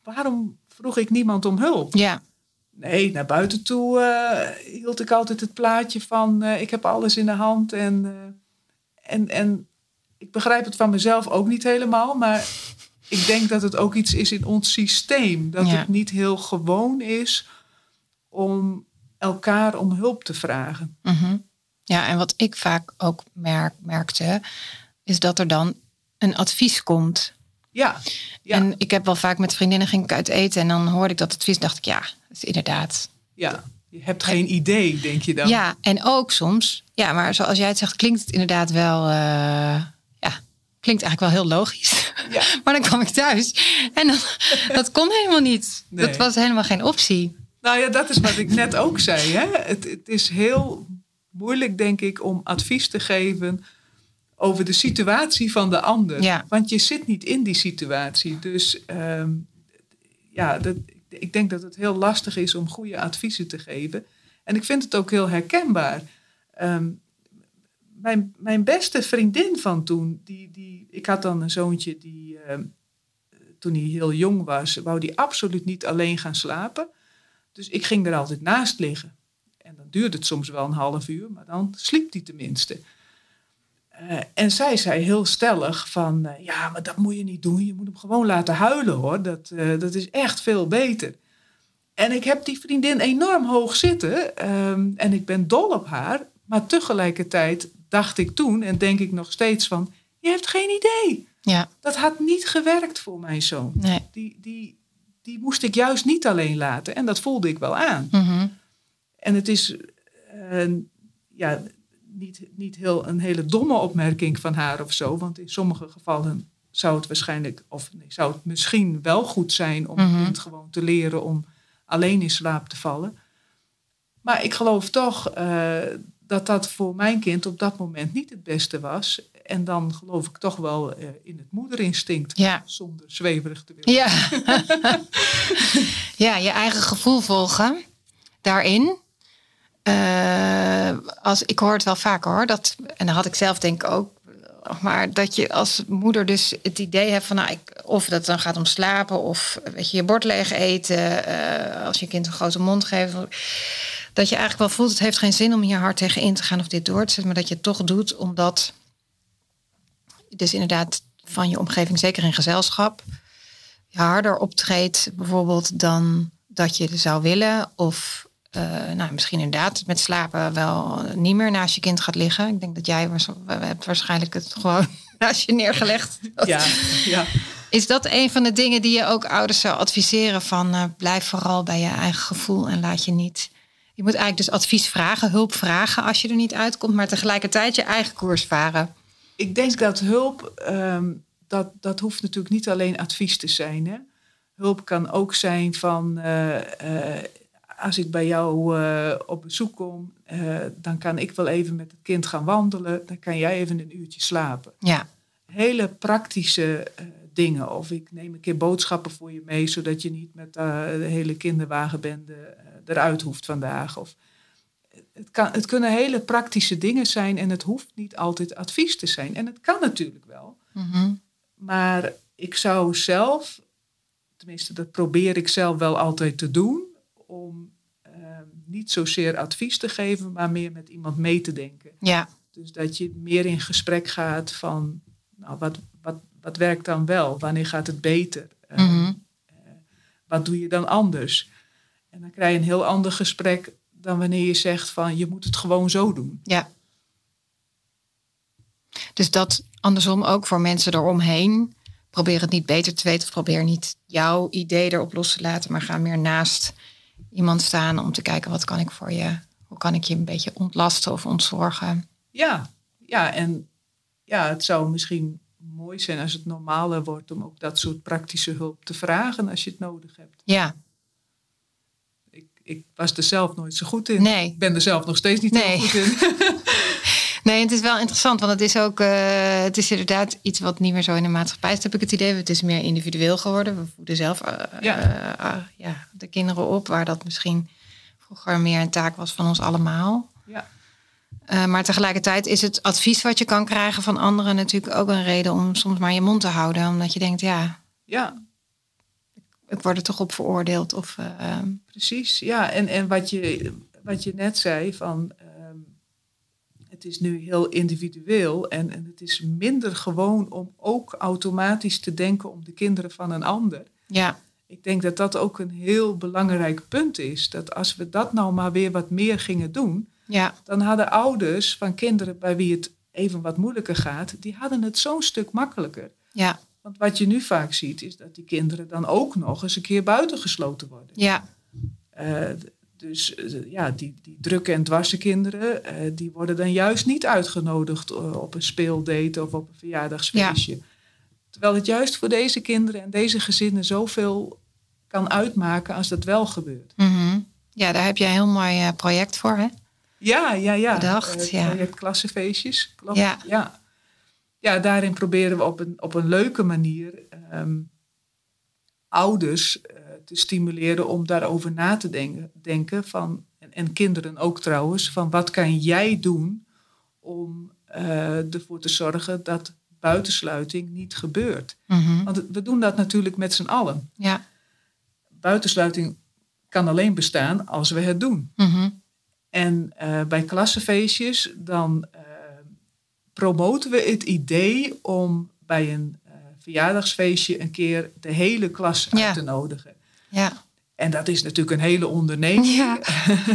waarom vroeg ik niemand om hulp? Ja, Nee, naar buiten toe eh, hield ik altijd het plaatje van, eh, ik heb alles in de hand. En, en, en ik begrijp het van mezelf ook niet helemaal, maar ik denk dat het ook iets is in ons systeem. Dat Ja. het niet heel gewoon is om elkaar om hulp te vragen. Mhm. Ja, en wat ik vaak ook merk, merkte, is dat er dan een advies komt. Ja, ja, En ik heb wel vaak met vriendinnen ging ik uit eten en dan hoorde ik dat advies, dacht ik, ja, dat is inderdaad. ja. Je hebt geen idee, denk je dan. Ja, en ook soms, ja, maar zoals jij het zegt, klinkt het inderdaad wel, eh, ja, klinkt eigenlijk wel heel logisch. Ja. <laughs> Maar dan kwam ik thuis en dan, dat kon helemaal niet. Nee. Dat was helemaal geen optie. Nou ja, dat is wat ik net ook zei. Hè? Het, het is heel moeilijk, denk ik, om advies te geven over de situatie van de ander. Ja. Want je zit niet in die situatie. Dus ehm, ja, dat, ik denk dat het heel lastig is om goede adviezen te geven. En ik vind het ook heel herkenbaar. Ehm, mijn, mijn beste vriendin van toen, die, die, ik had dan een zoontje die ehm, toen hij heel jong was, wou die absoluut niet alleen gaan slapen. Dus ik ging er altijd naast liggen. En dan duurde het soms wel een half uur, maar dan sliep hij tenminste. Uh, en zij zei heel stellig van, uh, ja, maar dat moet je niet doen. Je moet hem gewoon laten huilen hoor. Dat, uh, dat is echt veel beter. En ik heb die vriendin enorm hoog zitten. Um, en ik ben dol op haar. Maar tegelijkertijd dacht ik toen en denk ik nog steeds van, je hebt geen idee. Ja. Dat had niet gewerkt voor mijn zoon. Nee. Die, die, die moest ik juist niet alleen laten. En dat voelde ik wel aan. Mm -hmm. En het is ja, niet, niet heel, een hele domme opmerking van haar of zo. Want in sommige gevallen zou het waarschijnlijk, of nee, zou het misschien wel goed zijn om Mhm. een kind gewoon te leren om alleen in slaap te vallen. Maar ik geloof toch uh, dat dat voor mijn kind op dat moment niet het beste was. En dan geloof ik toch wel uh, in het moederinstinct. Ja. Zonder zweverig te willen. Ja. <laughs> ja, je eigen gevoel volgen daarin. Uh, als, ik hoor het wel vaker hoor. Dat, en dan had ik zelf denk ik ook. Maar dat je als moeder dus het idee hebt van... Nou, ik, of dat dan gaat om slapen of weet je, je bord leeg eten. Uh, als je kind een grote mond geeft. Dat je eigenlijk wel voelt, het heeft geen zin om hier hard tegen in te gaan of dit door te zetten. Maar dat je het toch doet omdat... Dus inderdaad van je omgeving, zeker in gezelschap... je harder optreedt bijvoorbeeld dan dat je zou willen. Of uh, nou, misschien inderdaad met slapen wel niet meer naast je kind gaat liggen. Ik denk dat jij was, hebt waarschijnlijk het gewoon <laughs> naast je neergelegd. <laughs> Ja, ja. Is dat een van de dingen die je ook ouders zou adviseren van uh, blijf vooral bij je eigen gevoel en laat je niet. Je moet eigenlijk dus advies vragen, hulp vragen als je er niet uitkomt, maar tegelijkertijd je eigen koers varen. Ik denk dat hulp, um, dat, dat hoeft natuurlijk niet alleen advies te zijn. Hè? Hulp kan ook zijn van. Uh, uh, als ik bij jou uh, op bezoek kom, uh, dan kan ik wel even met het kind gaan wandelen. Dan kan jij even een uurtje slapen. Ja. Hele praktische uh, dingen. Of ik neem een keer boodschappen voor je mee, zodat je niet met de hele kinderwagenbende eh, eruit hoeft vandaag. Of, het, kan, het kunnen hele praktische dingen zijn en het hoeft niet altijd advies te zijn. En het kan natuurlijk wel. Mm -hmm. Maar ik zou zelf, tenminste dat probeer ik zelf wel altijd te doen, om niet zozeer advies te geven, maar meer met iemand mee te denken. Ja. Dus dat je meer in gesprek gaat van, nou, wat, wat, wat werkt dan wel? Wanneer gaat het beter? Uh, mm -hmm. uh, wat doe je dan anders? En dan krijg je een heel ander gesprek dan wanneer je zegt van, je moet het gewoon zo doen. Ja. Dus dat andersom ook voor mensen eromheen. Probeer het niet beter te weten of probeer niet jouw idee erop los te laten, maar ga meer naast iemand staan om te kijken wat kan ik voor je, hoe kan ik je een beetje ontlasten of ontzorgen. Ja, ja, en ja, het zou misschien mooi zijn als het normaler wordt om ook dat soort praktische hulp te vragen als je het nodig hebt. Ja. Ik, ik was er zelf nooit zo goed in. Nee. Ik ben er zelf nog steeds niet nee. heel goed in. <laughs> Nee, het is wel interessant, want het is ook, uh, het is inderdaad iets wat niet meer zo in de maatschappij is, heb ik het idee. Het is meer individueel geworden. We voeden zelf uh, ja. Uh, ja, de kinderen op, waar dat misschien vroeger meer een taak was van ons allemaal. Ja. maar tegelijkertijd is het advies wat je kan krijgen van anderen natuurlijk ook een reden om soms maar je mond te houden. Omdat je denkt, ja, ja. ik word er toch op veroordeeld. Of, Precies, ja. En, en wat, je, wat je net zei van het is nu heel individueel en, en, het is minder gewoon om ook automatisch te denken om de kinderen van een ander. Ja. Ik denk dat dat ook een heel belangrijk punt is. Dat als we dat nou maar weer wat meer gingen doen, ja. dan hadden ouders van kinderen bij wie het even wat moeilijker gaat, die hadden het zo'n stuk makkelijker. Ja. Want wat je nu vaak ziet, is dat die kinderen dan ook nog eens een keer buitengesloten worden. Ja. Uh, dus ja, die, die drukke en dwarse kinderen, uh, die worden dan juist niet uitgenodigd uh, op een speeldate of op een verjaardagsfeestje. Ja. Terwijl het juist voor deze kinderen en deze gezinnen zoveel kan uitmaken als dat wel gebeurt. Mm -hmm. Ja, daar heb je een heel mooi project voor, hè? Ja, ja, ja. Bedacht, ja. Klassenfeestjes, klopt. Ja. ja. ja, daarin proberen we op een, op een leuke manier ehm, ouders eh, te stimuleren om daarover na te denken, denken van, en, en, kinderen ook trouwens, van wat kan jij doen om uh, ervoor te zorgen dat buitensluiting niet gebeurt. Mhm. Want we doen dat natuurlijk met z'n allen. Ja. Buitensluiting kan alleen bestaan als we het doen. Mhm. En uh, bij klassenfeestjes dan uh, promoten we het idee om bij een verjaardagsfeestje een keer de hele klas uit te nodigen. Ja. En dat is natuurlijk een hele onderneming. Ja.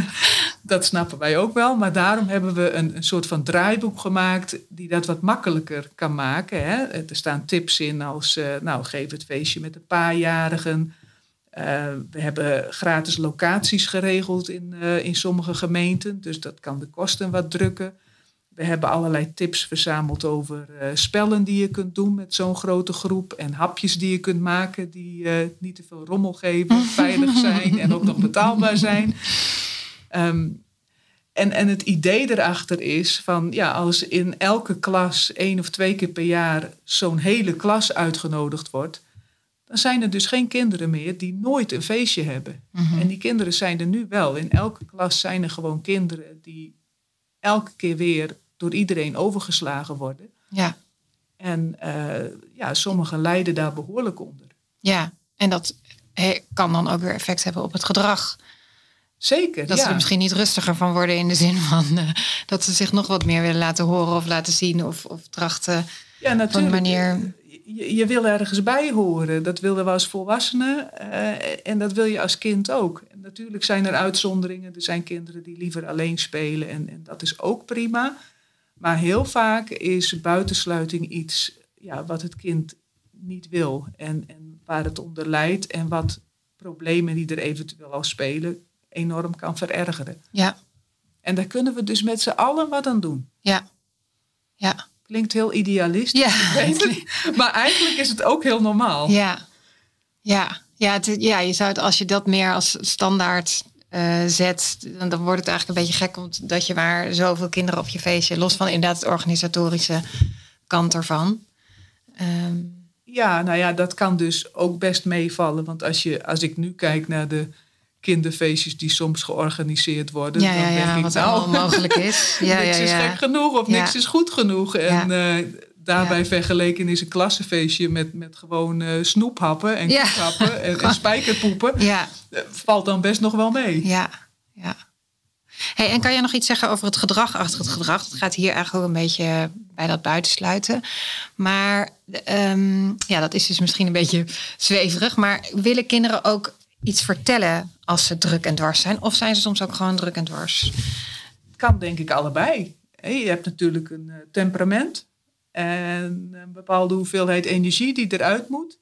<laughs> dat snappen wij ook wel. Maar daarom hebben we een, een soort van draaiboek gemaakt die dat wat makkelijker kan maken. Hè. Er staan tips in als, eh, nou, geef het feestje met de paarjarigen. Uh, we hebben gratis locaties geregeld in, uh, in sommige gemeenten. Dus dat kan de kosten wat drukken. We hebben allerlei tips verzameld over uh, spellen die je kunt doen met zo'n grote groep. En hapjes die je kunt maken die uh, niet te veel rommel geven, <laughs> veilig zijn en ook nog betaalbaar zijn. Um, en, en het idee erachter is van ja, als in elke klas één of twee keer per jaar zo'n hele klas uitgenodigd wordt, dan zijn er dus geen kinderen meer die nooit een feestje hebben. Mhm. En die kinderen zijn er nu wel. In elke klas zijn er gewoon kinderen die elke keer weer door iedereen overgeslagen worden. Ja. En uh, ja, sommigen lijden daar behoorlijk onder. Ja, en dat kan dan ook weer effect hebben op het gedrag. Zeker. Dat ja. ze er misschien niet rustiger van worden in de zin van uh, dat ze zich nog wat meer willen laten horen of laten zien of, of trachten. Ja, natuurlijk. Op een manier. Je, je, wil ergens bij horen. Dat willen we als volwassenen uh, en dat wil je als kind ook. En natuurlijk zijn er uitzonderingen. Er zijn kinderen die liever alleen spelen en, en dat is ook prima. Maar heel vaak is buitensluiting iets ja, wat het kind niet wil en, en waar het onder lijdt en wat problemen die er eventueel al spelen enorm kan verergeren. Ja. En daar kunnen we dus met z'n allen wat aan doen. Ja. Ja. Klinkt heel idealistisch, ja. <laughs> weet maar eigenlijk is het ook heel normaal. Ja, ja. Ja, het, ja je zou het, als je dat meer als standaard uh, zet, dan, dan wordt het eigenlijk een beetje gek omdat je maar zoveel kinderen op je feestje, los van inderdaad het organisatorische kant ervan. Um, ja, nou ja, dat kan dus ook best meevallen. Want als, je, als ik nu kijk naar de kinderfeestjes die soms georganiseerd worden. Ja, ja, dan denk ja, ik, wat nou, allemaal mogelijk is. <laughs> Ja, niks ja, is gek genoeg of niks is goed genoeg. En uh, daarbij Ja. vergeleken is een klassenfeestje met, met gewoon uh, snoephappen en Ja. <laughs> en, en spijkerpoepen. Ja, uh, valt dan best nog wel mee. ja, ja. Hey, en kan jij nog iets zeggen over het gedrag achter het gedrag? Het gaat hier eigenlijk ook een beetje bij dat buitensluiten. Maar um, ja, dat is dus misschien een beetje zweverig. Maar willen kinderen ook iets vertellen als ze druk en dwars zijn? Of zijn ze soms ook gewoon druk en dwars? Kan denk ik allebei. Je hebt natuurlijk een temperament en een bepaalde hoeveelheid energie die eruit moet.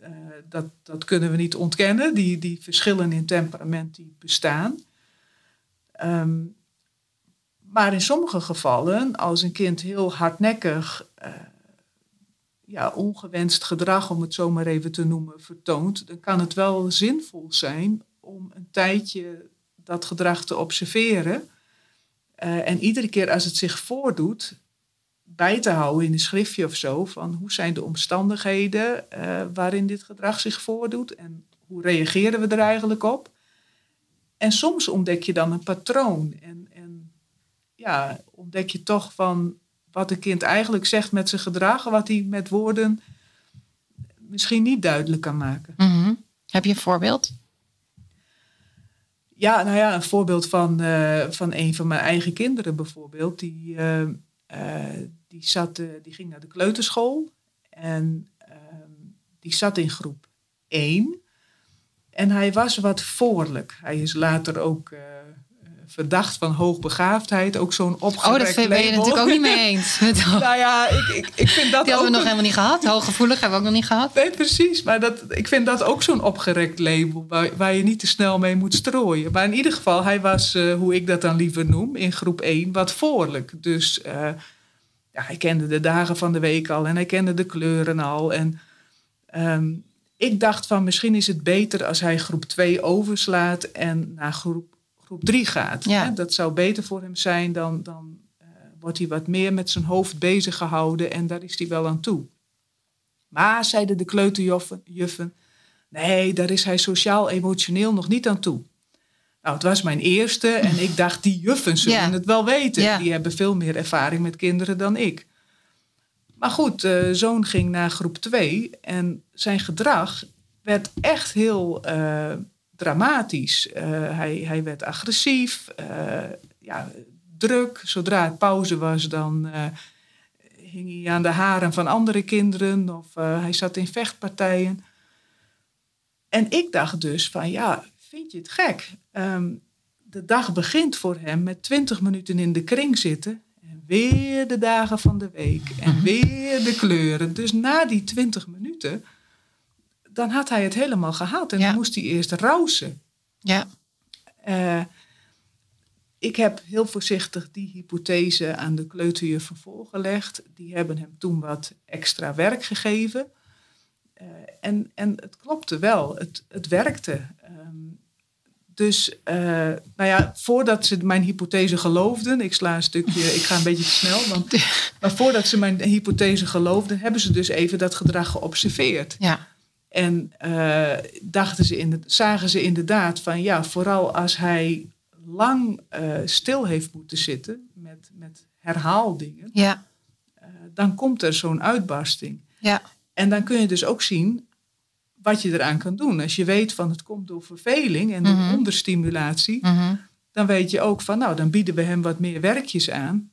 Uh, dat, dat kunnen we niet ontkennen. Die, die verschillen in temperament die bestaan. Um, maar in sommige gevallen, als een kind heel hardnekkig, uh, ja, ongewenst gedrag, om het zo maar even te noemen, vertoont, dan kan het wel zinvol zijn om een tijdje dat gedrag te observeren. Uh, en iedere keer als het zich voordoet, bij te houden in een schriftje of zo, van hoe zijn de omstandigheden uh, waarin dit gedrag zich voordoet en hoe reageren we er eigenlijk op. En soms ontdek je dan een patroon. En, en ja, ontdek je toch van wat een kind eigenlijk zegt met zijn gedrag, wat hij met woorden misschien niet duidelijk kan maken. Mm -hmm. Heb je een voorbeeld? Ja, nou ja, een voorbeeld van, uh, van een van mijn eigen kinderen bijvoorbeeld. Die, uh, uh, die, zat, die ging naar de kleuterschool en ehm, die zat in groep 1. En hij was wat voorlijk. Hij is later ook uh, verdacht van hoogbegaafdheid. Ook zo'n opgerekt Oh, dat ben je natuurlijk ook niet mee eens. <laughs> Nou ja, ik, ik, ik vind dat Die hadden we nog een... helemaal niet gehad. Hooggevoelig hebben we ook nog niet gehad. Nee, precies. Maar dat, ik vind dat ook zo'n opgerekt label... Waar, waar, je niet te snel mee moet strooien. Maar in ieder geval, hij was, uh, hoe ik dat dan liever noem... in groep 1 wat voorlijk. Dus uh, ja, hij kende de dagen van de week al... en hij kende de kleuren al. En... Um, ik dacht van misschien is het beter als hij groep 2 overslaat en naar groep, groep 3 gaat. Ja. Dat zou beter voor hem zijn dan, dan uh, wordt hij wat meer met zijn hoofd bezig gehouden en daar is hij wel aan toe. Maar, zeiden de kleuterjuffen, nee, daar is hij sociaal-emotioneel nog niet aan toe. Nou, het was mijn eerste en ik dacht, die juffen zullen het wel weten. Die hebben veel meer ervaring met kinderen dan ik. Maar goed, de zoon ging naar groep 2 en zijn gedrag werd echt heel uh, dramatisch. Uh, hij, hij werd agressief, uh, ja, druk. Zodra het pauze was, dan hing hij aan de haren van andere kinderen of hij zat in vechtpartijen. En ik dacht dus van ja, vind je het gek? Um, de dag begint voor hem met 20 minuten in de kring zitten en weer de dagen van de week en mhm. weer de kleuren. Dus na die 20 minuten dan had hij het helemaal gehad. En dan moest hij eerst rousen. Ja. Uh, ik heb heel voorzichtig die hypothese aan de kleuterjuf voorgelegd. Die hebben hem toen wat extra werk gegeven. Uh, en, en het klopte wel, het, het werkte. Um, dus, uh, nou ja, voordat ze mijn hypothese geloofden, ik sla een stukje, <laughs> ik ga een beetje te snel, want, maar voordat ze mijn hypothese geloofden, hebben ze dus even dat gedrag geobserveerd. Ja. En uh, dachten ze in de, zagen ze inderdaad van ja, vooral als hij lang uh, stil heeft moeten zitten met, met herhaaldingen, ja. Dan komt er zo'n uitbarsting. Ja. En dan kun je dus ook zien wat je eraan kan doen. Als je weet van het komt door verveling en door -hmm. onderstimulatie, -hmm. dan weet je ook van nou, dan bieden we hem wat meer werkjes aan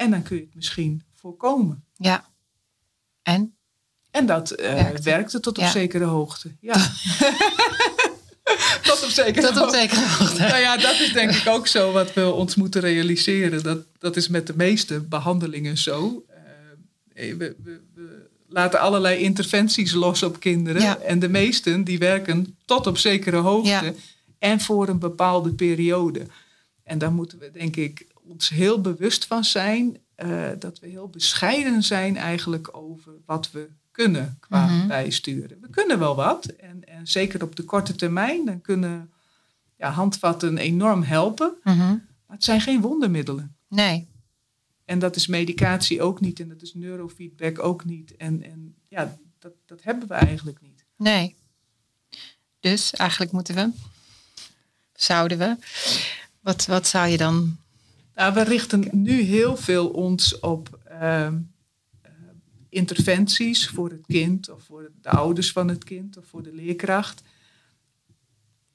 en dan kun je het misschien voorkomen. Ja. En? En dat uh, werkte. werkte. tot op ja. zekere hoogte. Ja. tot <laughs> op zekere tot op zekere hoogte. Nou ja, dat is denk ik ook zo wat we ons moeten realiseren. Dat, dat is met de meeste behandelingen zo. Uh, we, we, we, laten allerlei interventies los op kinderen. Ja. En de meesten die werken tot op zekere hoogte. Ja. En voor een bepaalde periode. En daar moeten we denk ik ons heel bewust van zijn. Uh, dat we heel bescheiden zijn eigenlijk over wat we kunnen qua Mhm. bijsturen. We kunnen wel wat. En, en zeker op de korte termijn, dan kunnen ja, handvatten enorm helpen. Mhm. Maar het zijn geen wondermiddelen. Nee. En dat is medicatie ook niet. En dat is neurofeedback ook niet. En, en ja, dat, dat hebben we eigenlijk niet. Nee. Dus eigenlijk moeten we, zouden we, wat, wat zou je dan? Nou, we richten nu heel veel ons op ehm, eh, interventies voor het kind of voor de ouders van het kind of voor de leerkracht.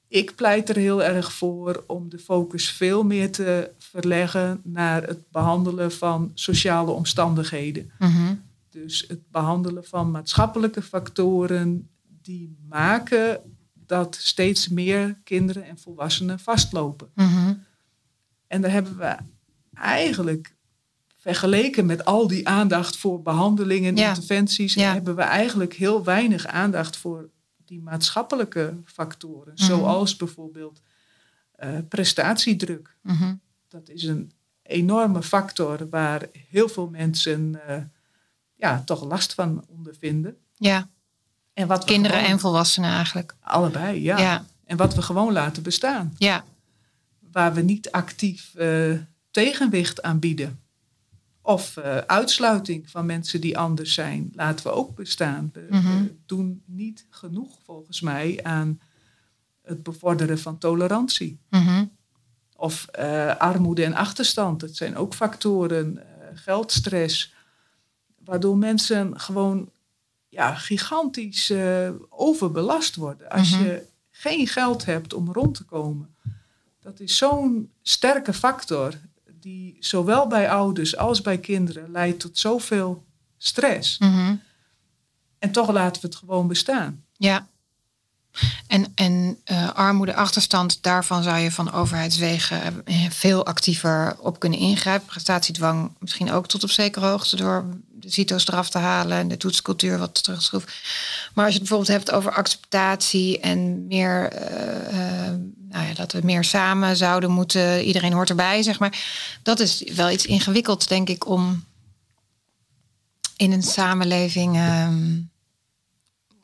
Ik pleit er heel erg voor om de focus veel meer te verleggen naar het behandelen van sociale omstandigheden. Mhm. Dus het behandelen van maatschappelijke factoren die maken dat steeds meer kinderen en volwassenen vastlopen. Mhm. En daar hebben we eigenlijk vergeleken met al die aandacht voor behandelingen en Ja. interventies, Ja. hebben we eigenlijk heel weinig aandacht voor die maatschappelijke factoren. Mhm. Zoals bijvoorbeeld eh, prestatiedruk. Mhm. Dat is een enorme factor waar heel veel mensen eh, ja, toch last van ondervinden. Ja, En wat kinderen gewoon- en volwassenen eigenlijk. Allebei, ja. Ja, En wat we gewoon laten bestaan. ja, Waar we niet actief eh, tegenwicht aan bieden. Of eh, uitsluiting van mensen die anders zijn, laten we ook bestaan. We, Mhm. we doen niet genoeg volgens mij aan het bevorderen van tolerantie. Mhm. Of eh, armoede en achterstand. Dat zijn ook factoren. eh, geldstress. Waardoor mensen gewoon ja, gigantisch overbelast worden. Als Mhm. je geen geld hebt om rond te komen. Dat is zo'n sterke factor. Die zowel bij ouders als bij kinderen leidt tot zoveel stress. Mhm. En toch laten we het gewoon bestaan. ja. En, en eh, armoede, achterstand, daarvan zou je van overheidswegen eh, veel actiever op kunnen ingrijpen. Prestatiedwang misschien ook tot op zekere hoogte door de CITO's eraf te halen en de toetscultuur wat terug te schroeven. Maar als je het bijvoorbeeld hebt over acceptatie en meer, eh, dat we meer samen zouden moeten, iedereen hoort erbij, zeg maar. Dat is wel iets ingewikkeld, denk ik, om in een samenleving. ehm,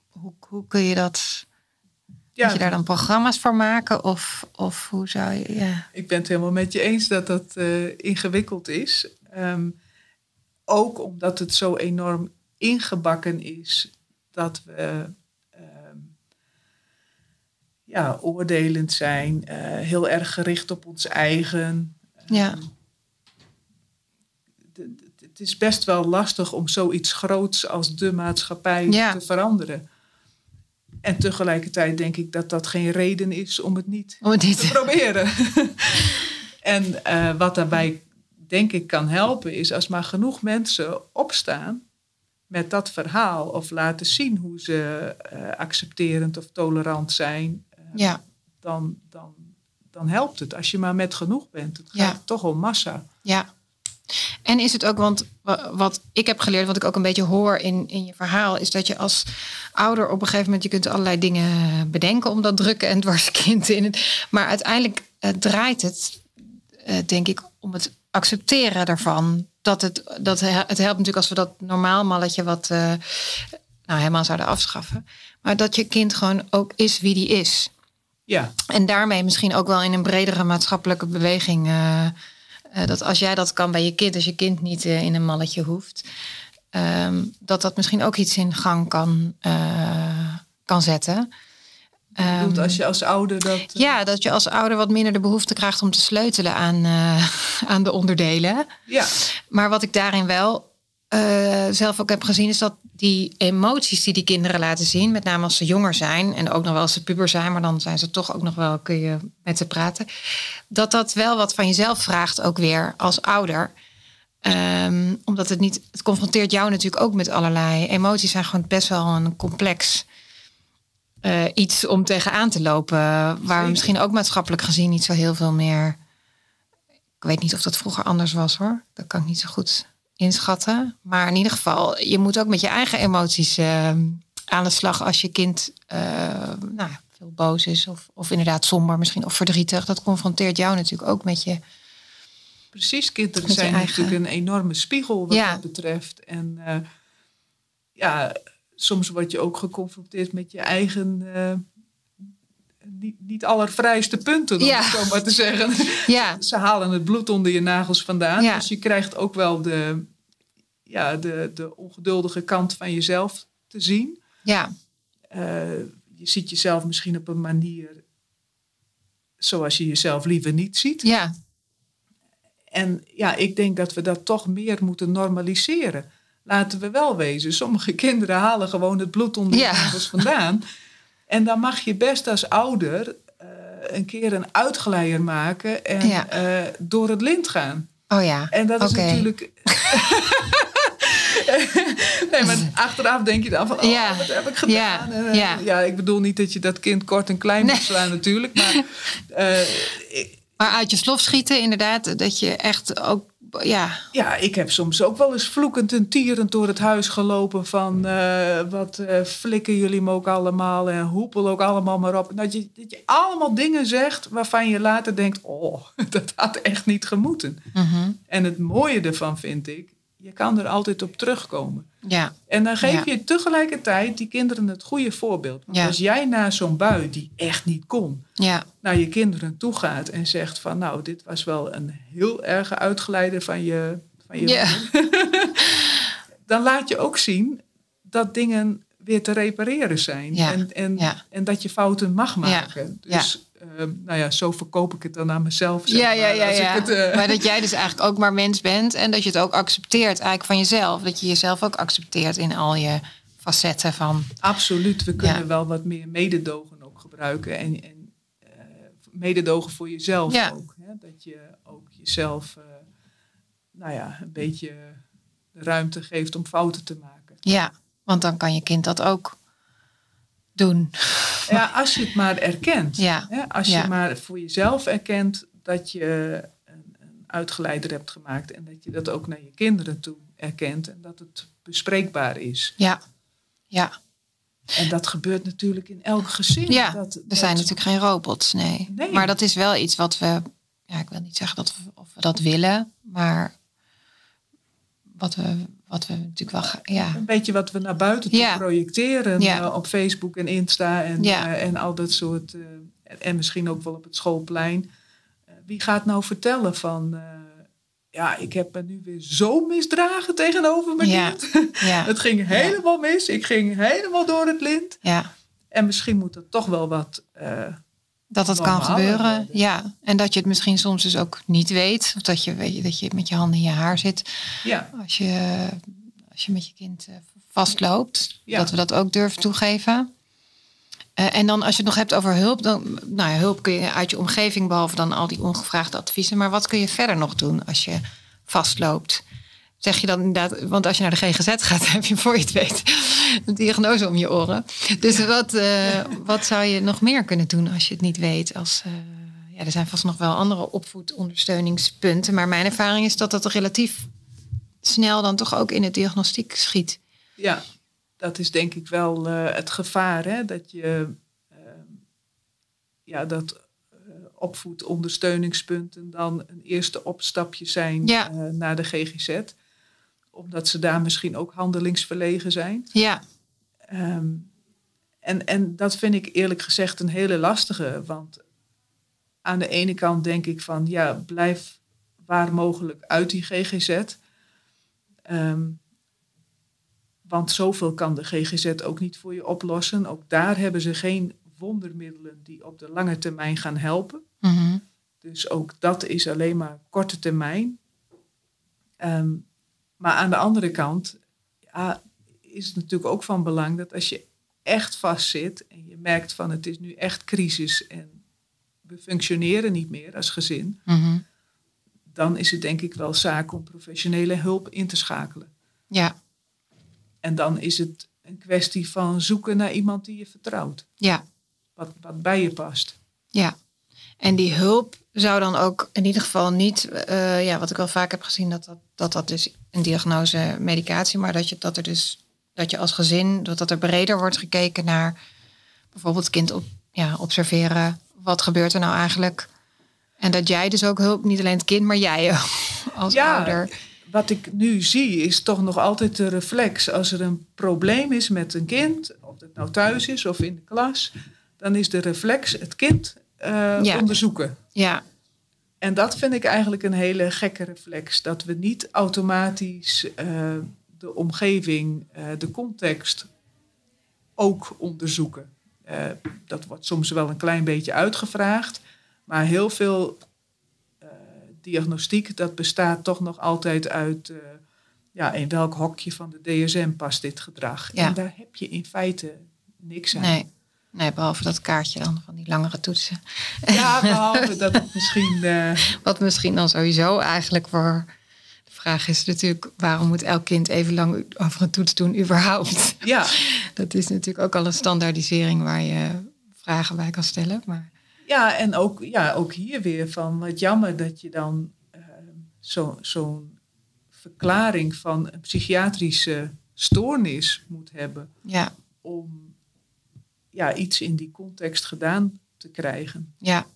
hoe, hoe kun je dat? Moet je daar dan programma's voor maken? Of, of hoe zou je. Ja. Ik ben het helemaal met je eens dat dat eh, ingewikkeld is. Ehm, ook omdat het zo enorm ingebakken is dat we ja, oordelend zijn, eh, heel erg gericht op ons eigen. Ja. D- d- het is best wel lastig om zoiets groots als de maatschappij Ja. te veranderen. En tegelijkertijd denk ik dat dat geen reden is om het niet Om het te <laughs> proberen. en eh, wat daarbij denk ik kan helpen is als maar genoeg mensen opstaan met dat verhaal of laten zien hoe ze eh, accepterend of tolerant zijn, eh, Ja, dan, dan, dan helpt het. Als je maar met genoeg bent. Het gaat Ja. toch om massa. ja. En is het ook, want wa- wat ik heb geleerd, wat ik ook een beetje hoor in, in je verhaal, is dat je als ouder op een gegeven moment, je kunt allerlei dingen bedenken om dat drukke en dwarse kind in het. Maar uiteindelijk eh, draait het, eh, denk ik, om het accepteren daarvan. Dat het, dat, he- het helpt natuurlijk als we dat normaal malletje wat eh, nou, helemaal zouden afschaffen. Maar dat je kind gewoon ook is wie die is. Ja, En daarmee misschien ook wel in een bredere maatschappelijke beweging. eh, eh, dat als jij dat kan bij je kind, als je kind niet eh, in een malletje hoeft. ehm, dat dat misschien ook iets in gang kan, kan zetten. Ehm, als je als ouder dat... ja, dat je als ouder wat minder de behoefte krijgt om te sleutelen aan, <laughs> aan de onderdelen. ja, Maar wat ik daarin wel eh, zelf ook heb gezien, is dat die emoties die die kinderen laten zien, met name als ze jonger zijn en ook nog wel als ze puber zijn, maar dan zijn ze toch ook nog wel, kun je met ze praten, dat dat wel wat van jezelf vraagt, ook weer als ouder. Ehm, omdat het niet, het confronteert jou natuurlijk ook met allerlei emoties, zijn gewoon best wel een complex eh, iets om tegenaan te lopen, waar Zeker. we misschien ook maatschappelijk gezien niet zo heel veel meer. Ik weet niet of dat vroeger anders was hoor. Dat kan ik niet zo goed inschatten. Maar in ieder geval, je moet ook met je eigen emoties eh, aan de slag als je kind eh, nou, veel boos is. Of, of inderdaad somber misschien of verdrietig. Dat confronteert jou natuurlijk ook met je. precies. Kinderen zijn eigen- natuurlijk een enorme spiegel wat Ja. dat betreft. En eh, ja, soms word je ook geconfronteerd met je eigen... eh, niet, niet allervrijste punten, om Ja. het zo maar te zeggen. Ja, Ze halen het bloed onder je nagels vandaan. Ja. Dus je krijgt ook wel de, ja, de, de ongeduldige kant van jezelf te zien. ja, Eh, je ziet jezelf misschien op een manier zoals je jezelf liever niet ziet. ja, En ja, ik denk dat we dat toch meer moeten normaliseren. Laten we wel wezen. Sommige kinderen halen gewoon het bloed onder de Ja. vandaan. <laughs> En dan mag je best als ouder eh, een keer een uitgeleier maken en Ja. eh, door het lint gaan. oh ja. En dat is natuurlijk. <laughs> nee, maar achteraf denk je dan van, oh, Ja. wat heb ik gedaan? Ja. En, eh, Ja. ja, ik bedoel niet dat je dat kind kort en klein Nee. moet slaan natuurlijk. Maar <laughs> eh, ik- Maar uit je slof schieten, inderdaad, dat je echt ook, ja, ja, ik heb soms ook wel eens vloekend en tierend door het huis gelopen van eh, wat eh, flikken jullie me ook allemaal en hoepel ook allemaal maar op. Dat je, dat je allemaal dingen zegt waarvan je later denkt, oh, <laughs> dat had echt niet gemoeten. mhm, En het mooie ervan vind ik, je kan er altijd op terugkomen. ja, En dan geef Ja. je tegelijkertijd die kinderen het goede voorbeeld. Want Ja. als jij na zo'n bui die echt niet kon, ja, naar je kinderen toe gaat en zegt van nou, dit was wel een heel erge uitgeleider van je, van je Ja. <laughs> dan laat je ook zien dat dingen weer te repareren zijn. En, en, en dat je fouten mag maken. Ja. Dus ehm, nou ja, zo verkoop ik het dan aan mezelf. zeg ja, ja, maar, ja. ja. het, eh, Maar dat jij dus eigenlijk ook maar mens bent en dat je het ook accepteert eigenlijk van jezelf. Dat je jezelf ook accepteert in al je facetten van, Absoluut, we kunnen Ja. wel wat meer mededogen ook gebruiken. En, en eh, mededogen voor jezelf Ja. ook. Hè? Dat je ook jezelf eh, nou ja, een beetje de ruimte geeft om fouten te maken. ja, want dan kan je kind dat ook doen. Ja, als je het maar erkent. Ja, Hè? Als Ja. je maar voor jezelf erkent dat je een, een uitgeleider hebt gemaakt. En dat je dat ook naar je kinderen toe erkent. En dat het bespreekbaar is. ja, ja. En dat gebeurt natuurlijk in elk gezin. Ja, dat, Er zijn natuurlijk geen robots, nee. Nee. Maar dat is wel iets wat we, ja, ik wil niet zeggen dat we, of we dat willen, maar wat we, wat we natuurlijk wel, ja, Een beetje wat we naar buiten toe Ja. projecteren Ja. eh, op Facebook en Insta en, Ja. eh, en al dat soort. eh, en misschien ook wel op het schoolplein. Wie gaat nou vertellen van. ja, ik heb me nu weer zo misdragen tegenover mijn kind. <laughs> Ja. het ging helemaal mis. Ik ging helemaal door het lint. ja. En misschien moet er toch wel wat... Dat dat kan gebeuren. Ja. En dat je het misschien soms dus ook niet weet. Of dat je weet je, dat je met je handen in je haar zit. ja, Als je, als je met je kind eh, vastloopt. Ja. Dat we dat ook durven toegeven. Eh, en dan als je het nog hebt over hulp. Dan, nou ja, hulp kun je uit je omgeving. Behalve dan al die ongevraagde adviezen. Maar wat kun je verder nog doen als je vastloopt? Zeg je dan inderdaad, want als je naar de GGZ gaat, <laughs> heb je voor je het weet een diagnose om je oren. Dus wat, eh, wat zou je nog meer kunnen doen als je het niet weet? Als, eh, ja, er zijn vast nog wel andere opvoedondersteuningspunten, maar mijn ervaring is dat dat relatief snel dan toch ook in de diagnostiek schiet. ja, dat is denk ik wel eh, het gevaar. Hè? Dat je... eh, ja, dat opvoedondersteuningspunten dan een eerste opstapje zijn Ja. naar de GGZ. Omdat ze daar misschien ook handelingsverlegen zijn. Ja, Ehm, en, en dat vind ik eerlijk gezegd een hele lastige. Want aan de ene kant denk ik van ja, blijf waar mogelijk uit die GGZ. Ehm, want zoveel kan de GGZ ook niet voor je oplossen. Ook daar hebben ze geen wondermiddelen die op de lange termijn gaan helpen. Mhm. Dus ook dat is alleen maar korte termijn. Ehm, maar aan de andere kant ja, is het natuurlijk ook van belang dat als je echt vastzit en je merkt van het is nu echt crisis en we functioneren niet meer als gezin, Mhm. dan is het denk ik wel zaak om professionele hulp in te schakelen. ja, En dan is het een kwestie van zoeken naar iemand die je vertrouwt, ja, wat, wat bij je past. ja. En die hulp zou dan ook in ieder geval niet, eh, ja, wat ik wel vaak heb gezien, dat dat, dat, dat dus een diagnose medicatie, maar dat je, dat er dus, dat je als gezin, dat, dat er breder wordt gekeken naar bijvoorbeeld het kind op, ja, observeren. Wat gebeurt er nou eigenlijk? En dat jij dus ook hulp, niet alleen het kind, maar jij <laughs> als Ja, ouder. wat ik nu zie is toch nog altijd de reflex. Als er een probleem is met een kind, of het nou thuis is of in de klas, dan is de reflex het kind eh, Ja. onderzoeken. Ja, En dat vind ik eigenlijk een hele gekke reflex. Dat we niet automatisch eh, de omgeving, eh, de context ook onderzoeken. Dat wordt soms wel een klein beetje uitgevraagd. Maar heel veel diagnostiek, dat bestaat toch nog altijd uit... ja, in welk hokje van de DSM past dit gedrag? Ja. En daar heb je in feite niks aan. nee. Nee, behalve dat kaartje dan van die langere toetsen. Ja, behalve dat het misschien... <laughs> eh, Wat misschien dan sowieso eigenlijk voor. De vraag is natuurlijk, waarom moet elk kind even lang over een toets doen, überhaupt? ja, <laughs> Dat is natuurlijk ook al een standaardisering waar je vragen bij kan stellen. Maar Ja, en ook, ja, ook hier weer van wat jammer dat je dan eh, zo- zo'n verklaring van een psychiatrische stoornis moet hebben ja, om ja, iets in die context gedaan te krijgen. ja,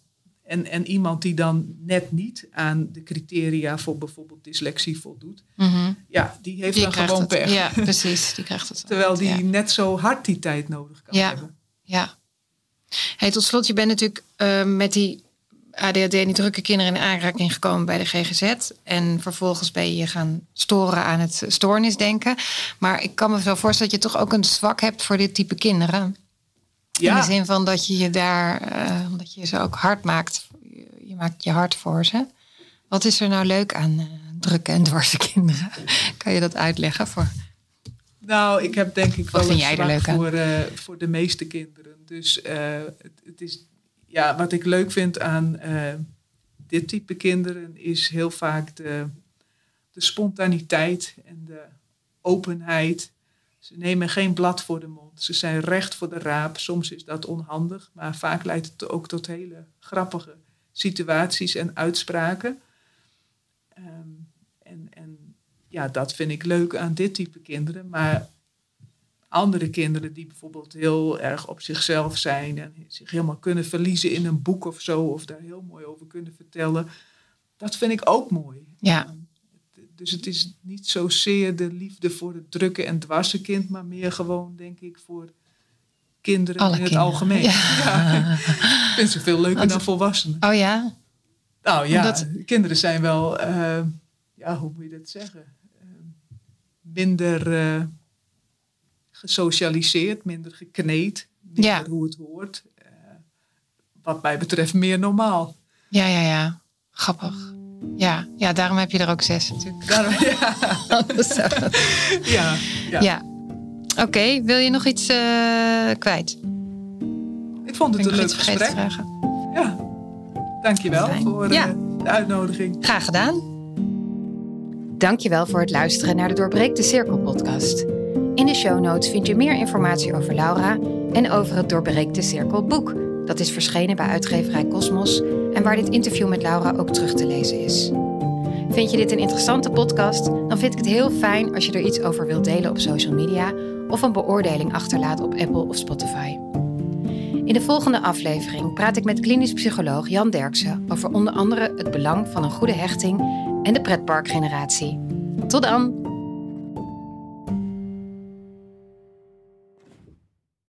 En, en iemand die dan net niet aan de criteria voor bijvoorbeeld dyslexie voldoet, mhm. ja, die heeft die dan gewoon het. pech. Ja, precies. Die krijgt het. Terwijl die Ja. net zo hard die tijd nodig kan Ja. hebben. Ja. Hey, tot slot, je bent natuurlijk eh, met die ADHD en die drukke kinderen in aanraking gekomen bij de GGZ. En vervolgens ben je je gaan storen aan het stoornisdenken. Maar ik kan me zo voorstellen dat je toch ook een zwak hebt voor dit type kinderen. In de zin van dat je je daar, eh, omdat je ze ook hard maakt. Je, maakt je hard voor ze. Wat is er nou leuk aan eh, drukke en dwarse kinderen? <laughs> kan je dat uitleggen voor? Nou, ik heb denk ik wel een voor, eh, voor de meeste kinderen. Dus het, het is, ja, wat ik leuk vind aan dit type kinderen is heel vaak de, de spontaniteit en de openheid. Ze nemen geen blad voor de mond. Ze zijn recht voor de raap. Soms is dat onhandig, maar vaak leidt het ook tot hele grappige situaties en uitspraken. Ehm, en, en ja, dat vind ik leuk aan dit type kinderen. Maar andere kinderen die bijvoorbeeld heel erg op zichzelf zijn en zich helemaal kunnen verliezen in een boek of zo, of daar heel mooi over kunnen vertellen, dat vind ik ook mooi. Ja. Dus het is niet zozeer de liefde voor het drukke en dwarse kind, maar meer gewoon, denk ik, voor kinderen Alle in het kinderen. algemeen. Ja. <laughs> Ja. ik vind ze veel leuker Want- dan volwassenen. Oh ja? Nou ja, Omdat- kinderen zijn wel, eh, ja, hoe moet je dat zeggen? Ehm, minder eh, gesocialiseerd, minder gekneed, minder Ja. hoe het hoort. Eh, wat mij betreft meer normaal. Ja, ja, ja. Grappig. Ja, ja, daarom heb je er ook zes natuurlijk. Daarom- ja, ja, ja. Ja. Oké, wil je nog iets eh, kwijt? ik vond het Ben een leuk gesprek. vragen? Ja, dankjewel Fijn. voor Ja. eh, de uitnodiging. Graag gedaan. Dankjewel voor het luisteren naar de Doorbreek de Cirkel podcast. In de show notes vind je meer informatie over Laura en over het Doorbreek de Cirkel boek. Dat is verschenen bij uitgeverij Cosmos en waar dit interview met Laura ook terug te lezen is. Vind je dit een interessante podcast? Dan vind ik het heel fijn als je er iets over wilt delen op social media of een beoordeling achterlaat op Apple of Spotify. In de volgende aflevering praat ik met klinisch psycholoog Jan Derksen over onder andere het belang van een goede hechting en de pretparkgeneratie. Tot dan!